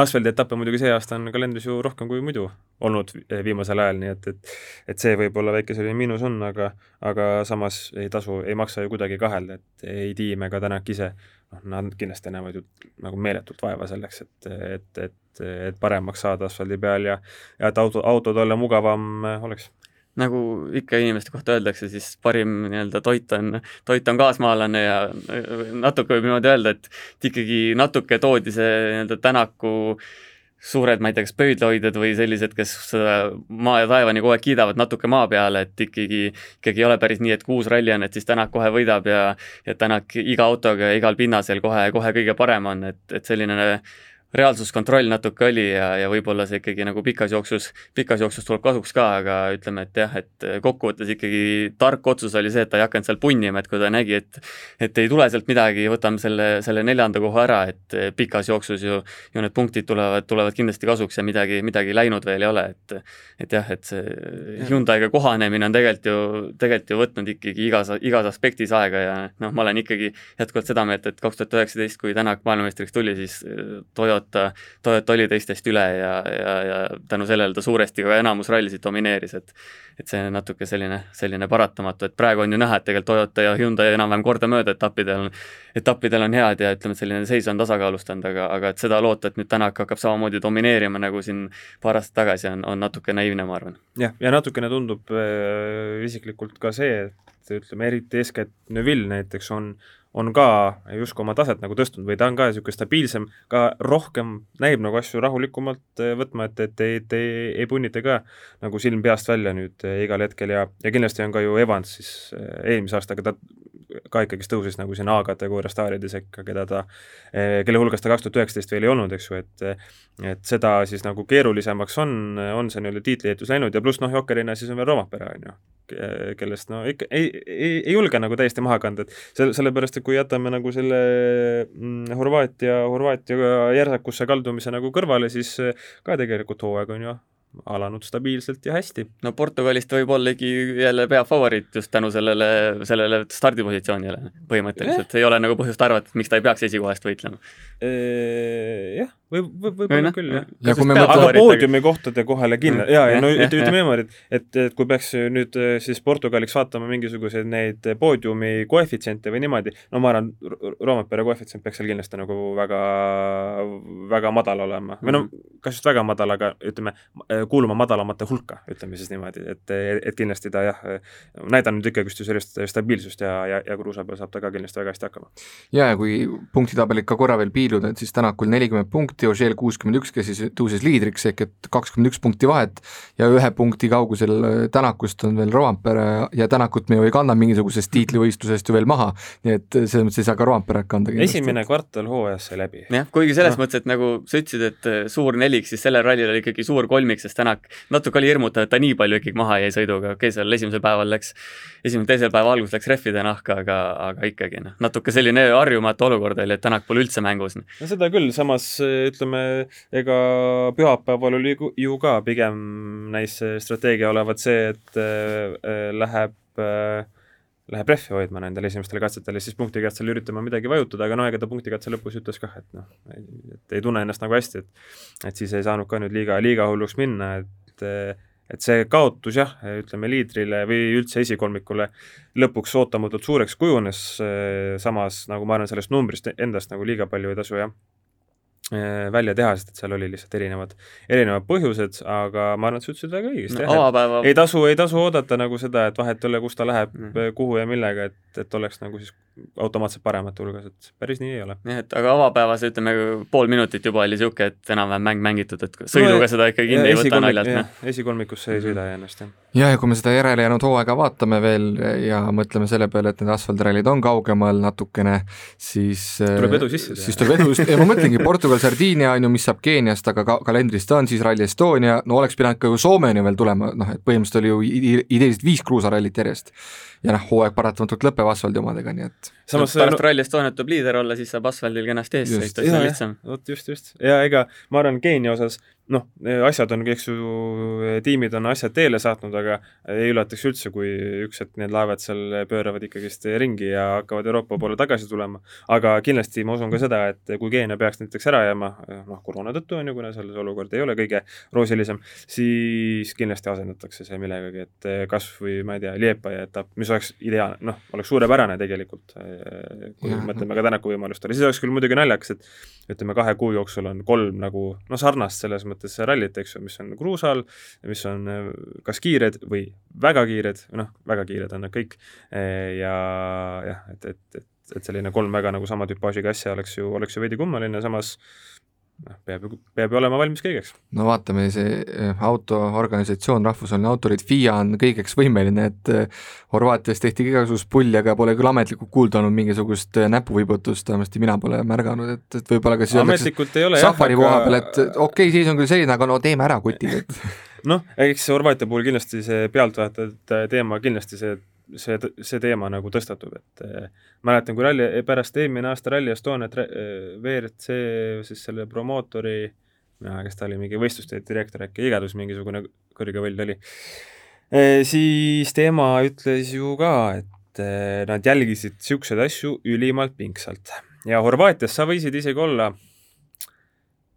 Asfaldietappe muidugi see aasta on kalendris ju rohkem kui muidu olnud viimasel ajal, nii et, et et see võib-olla väike selline miinus on, aga aga samas ei tasu, ei maksa ju kuidagi kahelda, et ei Tiim ega Tänak ise, noh, nad kindlasti näevad ju nagu meeletult vaeva selleks, et, et, et, et paremaks saada asfaldi peal ja ja et auto, autod olla mugavam oleks nagu ikka inimeste kohta öeldakse, siis parim nii-öelda toit on, toit on kaasmaalane ja natuke võib niimoodi öelda, et ikkagi natuke toodi see nii-öelda Tänaku suured, ma ei tea, kas pöidlahoidjad või sellised, kes seda maa ja taevani kogu aeg kiidavad natuke maa peale, et ikkagi, ikkagi ei ole päris nii, et kui uus ralli on, et siis Tänak kohe võidab ja ja Tänak iga autoga ja igal pinnasel kohe, kohe kõige parem on, et, et selline reaalsuskontroll natuke oli ja, ja võib-olla see ikkagi nagu pikas jooksus, pikas jooksus tuleb kasuks ka, aga ütleme, et jah, et kokkuvõttes ikkagi tark otsus oli see, et ta ei hakanud seal punnima, et kui ta nägi, et et ei tule sealt midagi, võtame selle, selle neljanda koha ära, et pikas jooksus ju, ju need punktid tulevad, tulevad kindlasti kasuks ja midagi, midagi läinud veel ei ole, et et jah, et see Hyundai'ga kohanemine on tegelikult ju, tegelikult ju võtnud ikkagi igas, igas aspektis aega ja noh, ma olen ikkagi jätkuvalt seda meelt, et kaks tuhat üheksateist, kui Tänak maailmameistriks tuli, siis Toyota Toyota, Toyota oli teistest üle ja, ja, ja tänu sellele ta suuresti ka enamus rallisid domineeris, et et see on natuke selline, selline paratamatu, et praegu on ju näha, et tegelikult Toyota ja Hyundai enam-vähem kordamööda etappidel, etappidel on head ja ütleme, et selline seis on tasakaalustanud, aga, aga et seda loota, et nüüd Tänak hakkab samamoodi domineerima, nagu siin paar aastat tagasi on, on natuke naiivne, ma arvan. jah, ja natukene tundub äh, isiklikult ka see, et ütleme, eriti eeskätt Neville näiteks on on ka justkui oma taset nagu tõstnud või ta on ka niisugune stabiilsem, ka rohkem näib nagu asju rahulikumalt eh, võtma, et, et ei, ei, ei punnita ka nagu silm peast välja nüüd eh, igal hetkel ja, ja kindlasti on ka ju Evans siis eh, eelmise aastaga ta ka ikkagist tõusis nagu sinna A-kategooria staaride sekka, keda ta, kelle hulgas ta kaks tuhat üheksateist veel ei olnud, eks ju, et et seda siis nagu keerulisemaks on, on see nii-öelda tiitliehitus läinud ja pluss noh, jokkerina siis on veel Roomapere, on ju, kellest no ikka ei, ei, ei julge nagu täiesti maha kanda, et selle, sellepärast, et kui jätame nagu selle mm, Horvaatia, Horvaatia järsakusse kaldumise nagu kõrvale, siis ka tegelikult hooaeg on ju alanud stabiilselt ja hästi. no Portugalist võib ollagi jälle peafavoriit just tänu sellele, sellele stardipositsioonile põhimõtteliselt, ei ole nagu põhjust arvata, et miks ta ei peaks esikohast võitlema. Jah võib, võib, võib-olla küll, jah. ja kui me mõtleme aga poodiumi kohtade kohale kindla-, jaa, ja no ütleme niimoodi, et, et, et kui peaks nüüd äh, siis Portugaliks vaatama mingisuguseid neid poodiumi koefitsiente või niimoodi, no ma arvan, Roomepere koefitsient peaks seal kindlasti nagu väga, väga madal olema. või noh, kas just väga madal, aga ütleme, kuuluma madalamate hulka, ütleme siis niimoodi, et, et kindlasti ta jah, näidanud ikkagist ju sellist stabiilsust ja, ja, ja kruusa peal saab ta ka kindlasti väga hästi hakkama. jaa, ja kui punktitabelit ka korra veel piiluda, et siis Tänakul nelikümmend punkti, Ožeel kuuskümmend üks, kes siis tõusis liidriks, ehk et kakskümmend üks punkti vahet ja ühe punkti kaugusel äh, Tänakust on veel Roampere ja Tänakut me ju ei kanna mingisugusest tiitlivõistlusest ju veel maha, nii et äh, selles mõttes ei saa ka Roamperet kanda kindlasti. esimene kvartal hooajas sai läbi. jah, kuigi selles no. mõttes, et nagu sa ütlesid, et äh, suur nelik, siis sellel rallil oli ikkagi suur kolmik, sest Tänak natuke oli hirmutav, et ta nii palju ikkagi maha jäi sõiduga, okei okay,, seal esimesel päeval läks, esimesel-teisel päeva alguses läks rehvide nahka, aga, aga ikkagi noh, natuke selline harjumatu olukord oli, et Tänak pole üldse mängus. no seda küll, samas ütleme, ega pühapäeval oli ju ka pigem näis strateegia olevat see, et äh, läheb äh, läheb rehvi hoidma nendel esimestel katsetel ja siis punktikatsel üritama midagi vajutada, aga noh, ega ta punktikatse lõpus ütles kah, et noh, et ei tunne ennast nagu hästi, et et siis ei saanud ka nüüd liiga, liiga hulluks minna, et et see kaotus jah, ütleme liidrile või üldse esikolmikule lõpuks ootamatult suureks kujunes, samas nagu ma arvan, sellest numbrist endast nagu liiga palju ei tasu jah. Äh, välja teha, sest et seal oli lihtsalt erinevad, erinevad põhjused, aga ma arvan, et sa ütlesid väga õigesti no,, jah, et ei tasu, ei tasu oodata nagu seda, et vahet ei ole, kus ta läheb mm, -hmm. kuhu ja millega, et et oleks nagu siis automaatselt paremate hulgas, et päris nii ei ole. jah, et aga avapäevas ütleme pool minutit juba oli niisugune, et enam-vähem mäng mängitud, et sõiduga no, seda ikka kinni ei võta naljalt, noh. esikolmikusse ei sõida ennast, jah. ja, ja kui me seda järele jäänud hooaega vaatame veel ja mõtleme selle peale, et need asfaldirallid on kaugemal natukene, siis tuleb edu sisse teha. siis tuleb edu, ja ma mõtlengi, Portugal, Sardiinia on ju, mis saab Keeniast, aga ka kalendris ta on, siis Rally Estonia, no oleks pidanud ka ju Soomeni veel tulema, noh et põhimõtteliselt oli ju ideeliselt viis kruusarallit järjest ja noh, hooaeg paratamatult lõpeb asfaldi omadega, nii et samas pärast no, Rally Estoniat tuleb liider olla, siis saab asfaldil kenasti ees sõita, siis on lihtsam. vot just, just. ja ega ma arvan, Keenia osas noh, asjad on, eks ju, tiimid on asjad teele saatnud, aga ei üllataks üldse, kui üks hetk need laevad seal pööravad ikkagist ringi ja hakkavad Euroopa poole tagasi tulema. aga kindlasti ma usun ka seda, et kui Keenia peaks näiteks ära jääma, noh, koroona tõttu on ju, kuna seal see olukord ei ole kõige roosilisem, siis kindlasti asendatakse see millegagi, et kas või ma ei tea, Liepaja etapp, mis oleks ideaalne, noh, oleks suurepärane tegelikult, kui mõtleme ka Tänaku võimalustele, siis oleks küll muidugi naljakas, et ütleme, kahe kuu jooksul on kolm nagu noh, sarnast selles mõttes, mõttes rallit, eks ju, mis on kruusal, mis on äh, kas kiired või väga kiired, noh, väga kiired on nad kõik, äh, ja jah, et, et, et, et selline kolm väga nagu sama tüpaažiga asja oleks ju, oleks ju veidi kummaline, samas noh, peab ju, peab ju olema valmis kõigeks. no vaatame, see eh, autoorganisatsioon, rahvusvaheline autorid, FIA on kõigeks võimeline, et eh, Horvaatias tehti igasugust pulli, aga pole küll ametlikult kuulda olnud mingisugust eh, näpuvõibutust, vähemasti mina pole märganud, et, et võib-olla ka siis ametlikult ei ole safari koha peal, et okei okay,, seis on küll selline, aga no teeme ära kutid, et [laughs] noh, eks Horvaatia puhul kindlasti see pealtvaatajate teema kindlasti see see, see teema nagu tõstatub, et äh, mäletan, kui ralli, pärast eelmine aasta Rally Estoniat äh, WRC siis selle promootori äh,, kes ta oli, mingi võistluste direktor äkki, igatahes mingisugune kõrge võld oli e,, siis tema ütles ju ka, et e, nad jälgisid niisuguseid asju ülimalt pingsalt. Ja Horvaatias sa võisid isegi olla,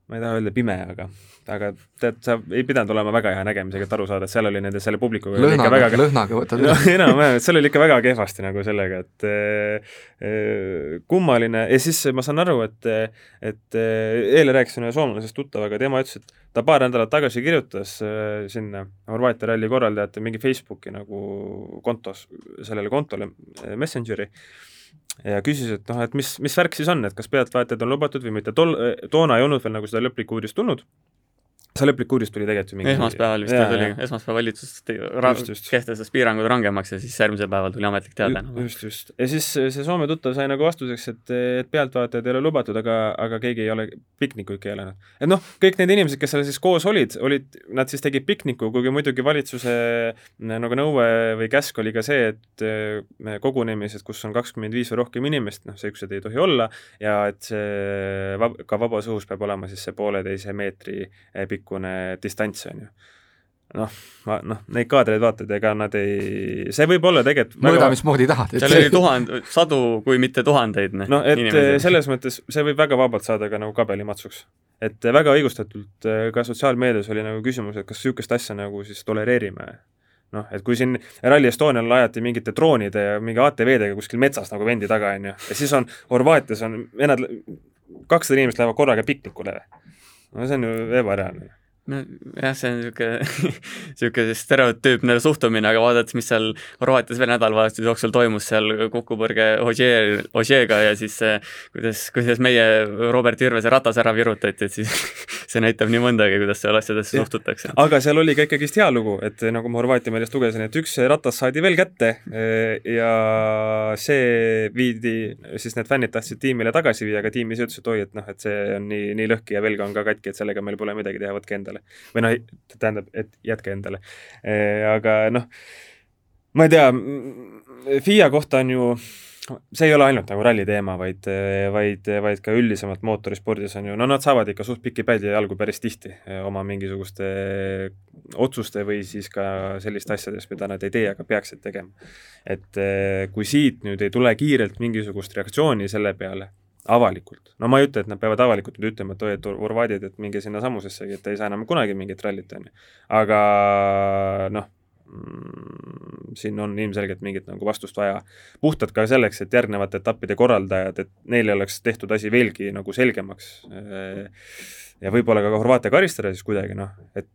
ma ei taha öelda pime, aga aga tead, sa ei pidanud olema väga hea nägemisega, et aru saada, et seal oli nende selle publikuga lõhnaga, väga... lõhnaga võtad [laughs] üle no,. enam-vähem, et seal oli ikka väga kehvasti nagu sellega, et äh, kummaline. Ja siis ma saan aru, et, et eile rääkisin ühe soomlasest tuttavaga, tema ütles, et ta paar nädalat tagasi kirjutas äh, sinna Horvaatia ralli korraldajate mingi Facebooki nagu kontos, sellele kontole Messengeri ja küsis, et noh, et mis, mis värk siis on, et kas pealtvaatajad on lubatud või mitte, tol, toona ei olnud veel nagu seda lõplikku uudist tulnud see lõplik uudis tuli tegelikult ju mingi esmaspäeval vist ja, tuli, esmaspäeval valitsus kehtestas piirangud rangemaks ja siis järgmisel päeval tuli ametlik teade. just, just. ja siis see Soome tuttav sai nagu vastuseks, et, et pealtvaatajad ei ole lubatud, aga, aga keegi ei ole piknikuid keelanud. et noh, kõik need inimesed, kes seal siis koos olid, olid, nad siis tegid pikniku, kuigi muidugi valitsuse nagu nõue või käsk oli ka see, et eh, kogunemised, kus on kakskümmend viis või rohkem inimest, noh, niisugused ei tohi olla ja et see vab, ka vabas õhus peab olema siis see pooleteise meetri eh, pikk pikkune distants, on ju noh, ma noh, neid kaadreid vaatad, ega nad ei, see võib olla tegelikult mõõda väga... mismoodi tahad. seal oli tuhand, sadu, kui mitte tuhandeid. noh, et inimesi. selles mõttes see võib väga vabalt saada ka nagu kabelimatsuks. et väga õigustatult ka sotsiaalmeedias oli nagu küsimus, et kas niisugust asja nagu siis tolereerime. noh, et kui siin Rally Estonial ajati mingite droonide ja mingi ATV-dega kuskil metsas nagu vendi taga, on ju, ja siis on Horvaatias on vennad, kakssada inimest lähevad korraga piknikule. no see on ju ebareaalne nojah, see on niisugune, [laughs] niisugune stereotüüpne suhtumine, aga vaadates, mis seal Horvaatias veel nädalavahetuse jooksul toimus seal kokkupõrge Ožee, Ožeega ja siis kuidas, kuidas meie Robert Virvese ratas ära virutati, et siis [laughs] see näitab nii mõndagi, kuidas seal asjadesse suhtutakse. aga seal oli ka ikkagist hea lugu, et nagu ma Horvaatia meediast lugesin, et üks ratas saadi veel kätte eh, ja see viidi, siis need fännid tahtsid tiimile tagasi viia, aga tiim ise ütles, et oi, et noh, et see on nii, nii lõhki ja velg on ka katki, et sellega meil pole midagi teha, võtke endale endale. või noh, tähendab, et jätke endale. aga noh, ma ei tea, FIA kohta on ju see ei ole ainult nagu ralli teema, vaid, vaid, vaid ka üldisemalt mootorispordis on ju, no nad saavad ikka suht pikki päid ja jalgu päris tihti oma mingisuguste otsuste või siis ka selliste asjadest, mida nad ei tee, aga peaksid tegema. et kui siit nüüd ei tule kiirelt mingisugust reaktsiooni selle peale, avalikult, no ma ei ütle, et nad peavad avalikult nüüd ütlema, et oi, et Horvaadid, et minge sinna samusessegi, et ei saa enam kunagi mingit rallit, on ju. aga noh, siin on ilmselgelt mingit nagu vastust vaja. puhtalt ka selleks, et järgnevate etappide korraldajad, et neile oleks tehtud asi veelgi nagu selgemaks ja võib-olla ka Horvaatia karistada siis kuidagi noh, et,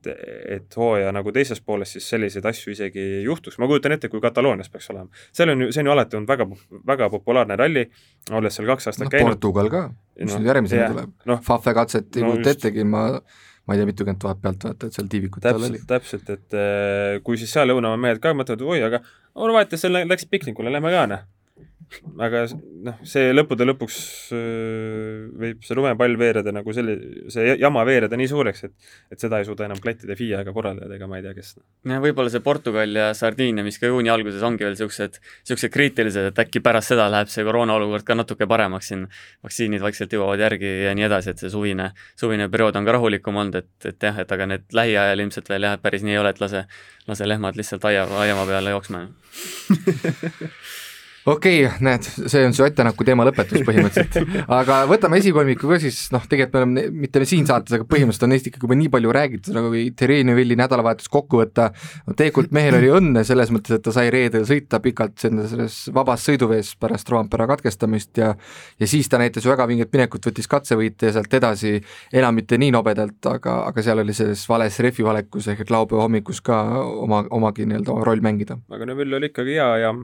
et hooaja nagu teises pooles siis selliseid asju isegi ei juhtuks, ma kujutan ette, kui Kataloonias peaks olema. seal on ju, see on ju alati olnud väga, väga populaarne ralli, olles seal kaks aastat no, käinud. Portugal ka, mis no, nüüd järgmisena tuleb no,. Fafe katset ei no, kujuta ettegi, ma ma ei tea, mitukümmend tuhat pealtvaatajat seal tiivikute all oli. täpselt, et eh, kui siis seal Lõunamaa mehed ka mõtlevad, oi, aga Horvaatiasse läksid piknikule, lähme ka, noh aga noh, see lõppude lõpuks võib see lumepall veereda nagu selle, see jama veereda nii suureks, et et seda ei suuda enam klattida FIA ega korraldajad ega ma ei tea, kes. jah, võib-olla see Portugal ja Sardiinia, mis ka juuni alguses ongi veel niisugused, niisugused kriitilised, et äkki pärast seda läheb see koroona olukord ka natuke paremaks siin, vaktsiinid vaikselt jõuavad järgi ja nii edasi, et see suvine, suvine periood on ka rahulikum olnud, et, et jah, et aga need lähiajal ilmselt veel jah, päris nii ei ole, et lase, lase lehmad lihtsalt aia, aiamaa peale jooksma [laughs] okei okay,, näed, see on su Ottenaku teema lõpetus põhimõtteliselt. [laughs] aga võtame esikolmiku ka siis, noh, tegelikult me oleme, mitte siin saates, aga põhimõtteliselt on neist ikkagi juba nii palju räägitud, nagu kui Thierry Neuvilli nädalavahetus kokku võtta, no tegelikult mehel oli õnne selles mõttes, et ta sai reedel sõita pikalt selles vabas sõiduvees pärast Roampere katkestamist ja ja siis ta näitas väga vinget minekut, võttis katsevõite ja sealt edasi enam mitte nii nobedalt, aga, aga seal oli selles vales rehvi valekus ehk laupäeva hommikus ka oma, omagi nii-öelda roll mängida. aga Neuvill oli ikkagi hea ja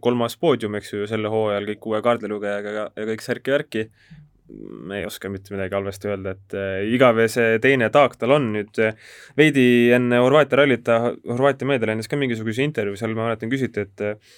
kolmas pood poodium, eks ju, sellel hooajal kõik uue kaardilugejaga ja, ja kõik särki-värki, me ei oska mitte midagi halvasti öelda, et äh, igav see teine taak tal on. Nüüd äh, veidi enne Horvaatia rallit ta Horvaatia meediale andis ka mingisuguse intervjuu, seal ma mäletan, küsiti, et äh,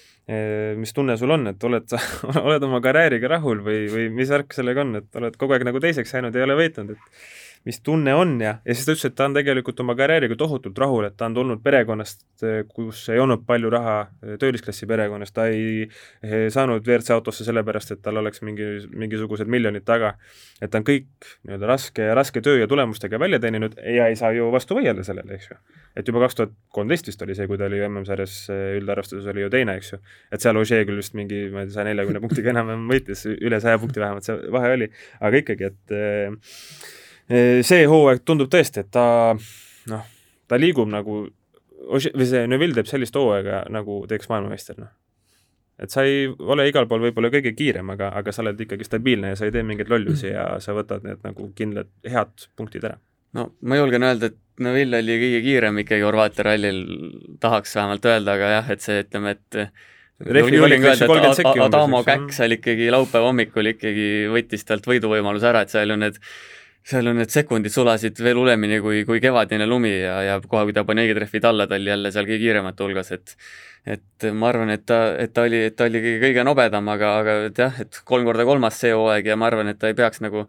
mis tunne sul on, et oled sa, [laughs] oled oma karjääriga rahul või, või mis värk sellega on, et oled kogu aeg nagu teiseks jäänud, ei ole võitnud, et mis tunne on ja, ja siis ta ütles, et ta on tegelikult oma karjääriga tohutult rahul, et ta on tulnud perekonnast, kus ei olnud palju raha, töölisklassi perekonnast, ta ei, ei saanud WRC autosse sellepärast, et tal oleks mingi, mingisugused miljonid taga. et ta on kõik nii-öelda raske, raske töö ja tulemustega välja teeninud ja ei saa ju vastu vaielda sellele, eks ju. et juba kaks tuhat kolmteist vist oli see, kui ta oli MM-sarjas üldarvestuses oli ju teine, eks ju. et seal Ožee küll vist mingi, ma ei tea, saja neljakümne punktiga enam-vähem võitis, üle saja punkti vähemalt see vahe oli, aga ikkagi, et see hooaeg tundub tõesti, et ta noh, ta liigub nagu, või see Neville teeb sellist hooaega, nagu teeks maailmameister, noh. et sa ei ole igal pool võib-olla kõige kiirem, aga, aga sa oled ikkagi stabiilne ja sa ei tee mingeid lollusi ja sa võtad need nagu kindlad, head punktid ära. no ma julgen öelda, et Neville oli kõige kiirem ikkagi Horvaatia rallil, tahaks vähemalt öelda, aga jah, et see, ütleme, et. Adamo Käkk seal ikkagi laupäeva hommikul ikkagi võttis talt võiduvõimaluse ära, et seal ju need seal on need sekundid sulasid veel hullemini kui, kui kevadine lumi ja, ja kohe, kui ta pani õiged rehvid alla, ta oli jälle seal kõige kiiremate hulgas, et et ma arvan, et ta, et ta oli, et ta oli kõige, kõige nobedam, aga, aga et jah, et kolm korda kolmas see hooaeg ja ma arvan, et ta ei peaks nagu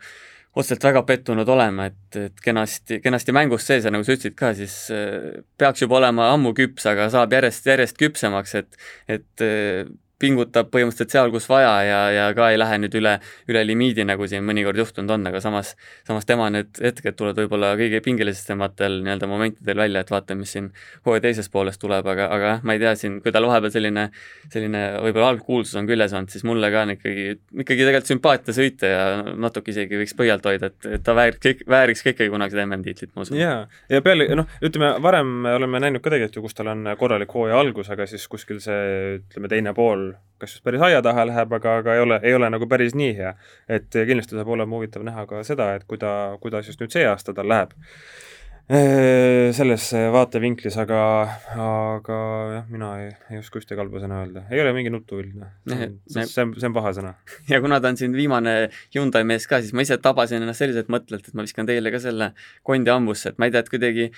otseselt väga pettunud olema, et, et kenasti, kenasti mängus sees ja nagu sa ütlesid ka, siis äh, peaks juba olema ammu küps, aga saab järjest, järjest küpsemaks, et et pingutab põhimõtteliselt seal, kus vaja ja, ja ka ei lähe nüüd üle, üle limiidi, nagu siin mõnikord juhtunud on, aga samas, samas tema need hetked tulevad võib-olla kõige pingelisematel nii-öelda momentidel välja, et vaatame, mis siin hooaja teises pooles tuleb, aga, aga jah, ma ei tea, siin, kui tal vahepeal selline, selline võib-olla halb kuulsus on küljes olnud, siis mulle ka on ikkagi, ikkagi tegelikult sümpaatia sõita ja natuke isegi võiks pöialt hoida, et, et ta vääriks kõik, vääriks ka ikkagi kunagi seda MM-tiitlit, ma usun. jaa, ja peale, noh, ütleme, varem oleme näinud ka tegelikult ju, kus tal on korralik hooaja algus, aga siis kuskil see, ütleme, teine pool kas just päris aia taha läheb, aga, aga ei ole, ei ole nagu päris nii hea. et kindlasti saab olema huvitav näha ka seda, et kuida, kuidas just nüüd see aasta tal läheb selles vaatevinklis, aga, aga jah, mina ei, ei oska ühtegi halba sõna öelda. ei ole mingi nutuvill, noh. see on, see on, see on paha sõna. [laughs] ja kuna ta on siin viimane Hyundai mees ka, siis ma ise tabasin ennast selliselt mõttelt, et ma viskan teile ka selle kondi hambusse, et ma ei tea, et kuidagi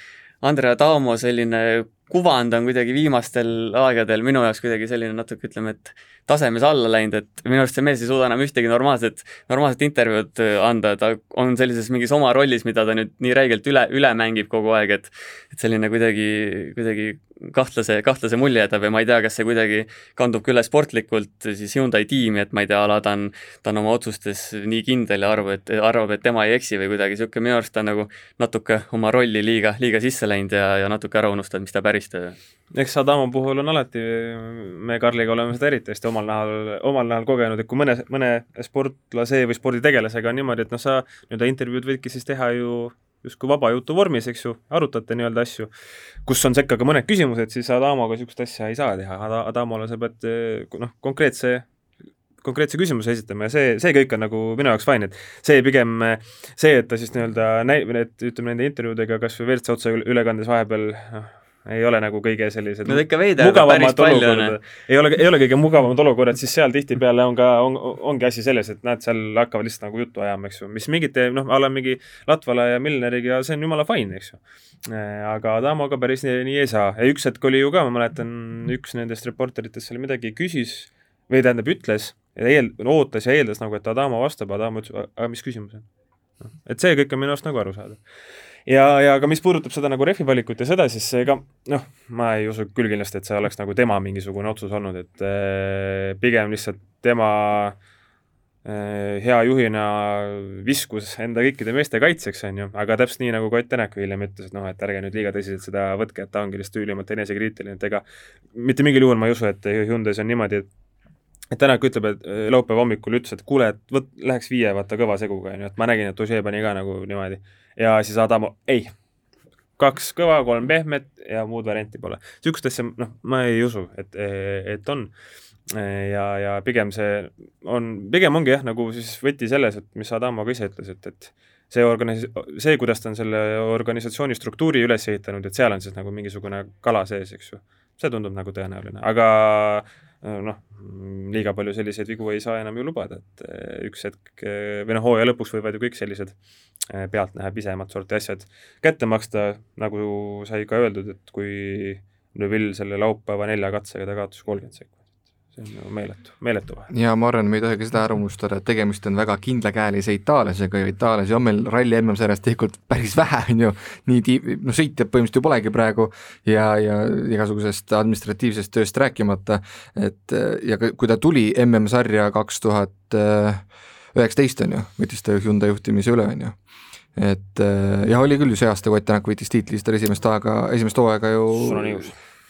Andrea Taamo selline kuvand on kuidagi viimastel aegadel minu jaoks kuidagi selline natuke, ütleme, et tasemes alla läinud, et minu arust see mees ei suuda enam ühtegi normaalset, normaalset intervjuud äh, anda, ta on sellises mingis oma rollis, mida ta nüüd nii räigelt üle, üle mängib kogu aeg, et et selline kuidagi, kuidagi kahtlase, kahtlase mulje jätab ja ma ei tea, kas see kuidagi kandub ka üle sportlikult siis Hyundai tiimi, et ma ei tea, ala ta on, ta on oma otsustes nii kindel ja arvab, et, arvab, et tema ei eksi või kuidagi. Niisugune, minu arust ta on nagu natuke oma rolli liiga, liiga sisse läinud ja, ja natuke ära unustanud, mis ta päris töö eks Adamo puhul on alati, me Karliga oleme seda eriti hästi omal nahal, omal nahal kogenud, et kui mõne, mõne sportlase või sporditegelasega on niimoodi, et noh, sa nii-öelda intervjuud võidki siis teha ju justkui vaba jutu vormis, eks ju, arutate nii-öelda asju, kus on sekka ka mõned küsimused, siis Adamoga niisugust asja ei saa teha, Adamole sa pead noh, konkreetse konkreetse küsimuse esitama ja see, see kõik on nagu minu jaoks fine, et see pigem see, et ta siis nii-öelda näi-, et ütleme nende intervjuudega kas või WRC otse ülekandes vahepeal noh, ei ole nagu kõige sellised no ikka aga päris palju on. ei ole, ei ole kõige mugavamad olukorrad, siis seal tihtipeale on ka, on, ongi asi selles, et näed, seal hakkavad lihtsalt nagu juttu ajama, eks ju, mis mingite noh, a la mingi Latvala ja Milneriga, see on jumala fine, eks ju. Äh, aga Adamoga päris nii, nii ei saa ja üks hetk oli ju ka, ma mäletan, üks nendest reporteritest seal midagi küsis või tähendab, ütles eel-, ootas ja eeldas nagu, et Adamo vastab, Adamo ütles, aga mis küsimus on? noh, et see kõik on minu arust nagu arusaadav ja, ja ka mis puudutab seda nagu rehvi valikut ja seda, siis ega noh, ma ei usu küll kindlasti, et see oleks nagu tema mingisugune otsus olnud, et äh, pigem lihtsalt tema äh, hea juhina viskus enda kõikide meeste kaitseks, on ju, aga täpselt nii, nagu Kott Tänak hiljem ütles, et noh, et ärge nüüd liiga tõsiselt seda võtke, et ta ongi lihtsalt ülimalt enesekriitiline, et ega mitte mingil juhul ma ei usu, et Hyundai's on niimoodi, et et Tänak ütleb, et laupäeva hommikul ütles, et kuule, et võt-, läheks viie vaata kõva seguga, on ju, et ma nägin, et Ožee pani ka nagu niimoodi ja siis Adamo, ei, kaks kõva, kolm pehmet ja muud varianti pole. niisugust asja, noh, ma ei usu, et, et on. ja, ja pigem see on, pigem ongi jah, nagu siis võti selles, et mis Adamo ka ise ütles, et, et see organis-, see, kuidas ta on selle organisatsiooni struktuuri üles ehitanud, et seal on siis nagu mingisugune kala sees, eks ju. see tundub nagu tõenäoline, aga noh, liiga palju selliseid vigu ei saa enam ju lubada, et üks hetk või noh, hooaja lõpuks võivad ju kõik sellised pealtnäha pisemat sorti asjad kätte maksta, nagu sai ka öeldud, et kui Neville selle laupäeva nelja katsega ta kaotas kolmkümmend sekundit. See on nagu meeletu, meeletu vahe. ja ma arvan, me ei tohi ka seda ära unustada, et tegemist on väga kindlakäelise itaallasega ja itaallasi on meil ralli MM-sarjas tegelikult päris vähe, on ju, nii tiib-, noh sõitjad põhimõtteliselt ju polegi praegu ja, ja igasugusest administratiivsest tööst rääkimata, et ja kui ta tuli MM-sarja kaks tuhat üheksateist, on ju, võttis ta Hyundai juhtimise üle, on ju. Et äh, jah, oli küll ju see aasta, kui Ott Tänak võitis tiitli, siis ta esimest aega, esimest hooaega ju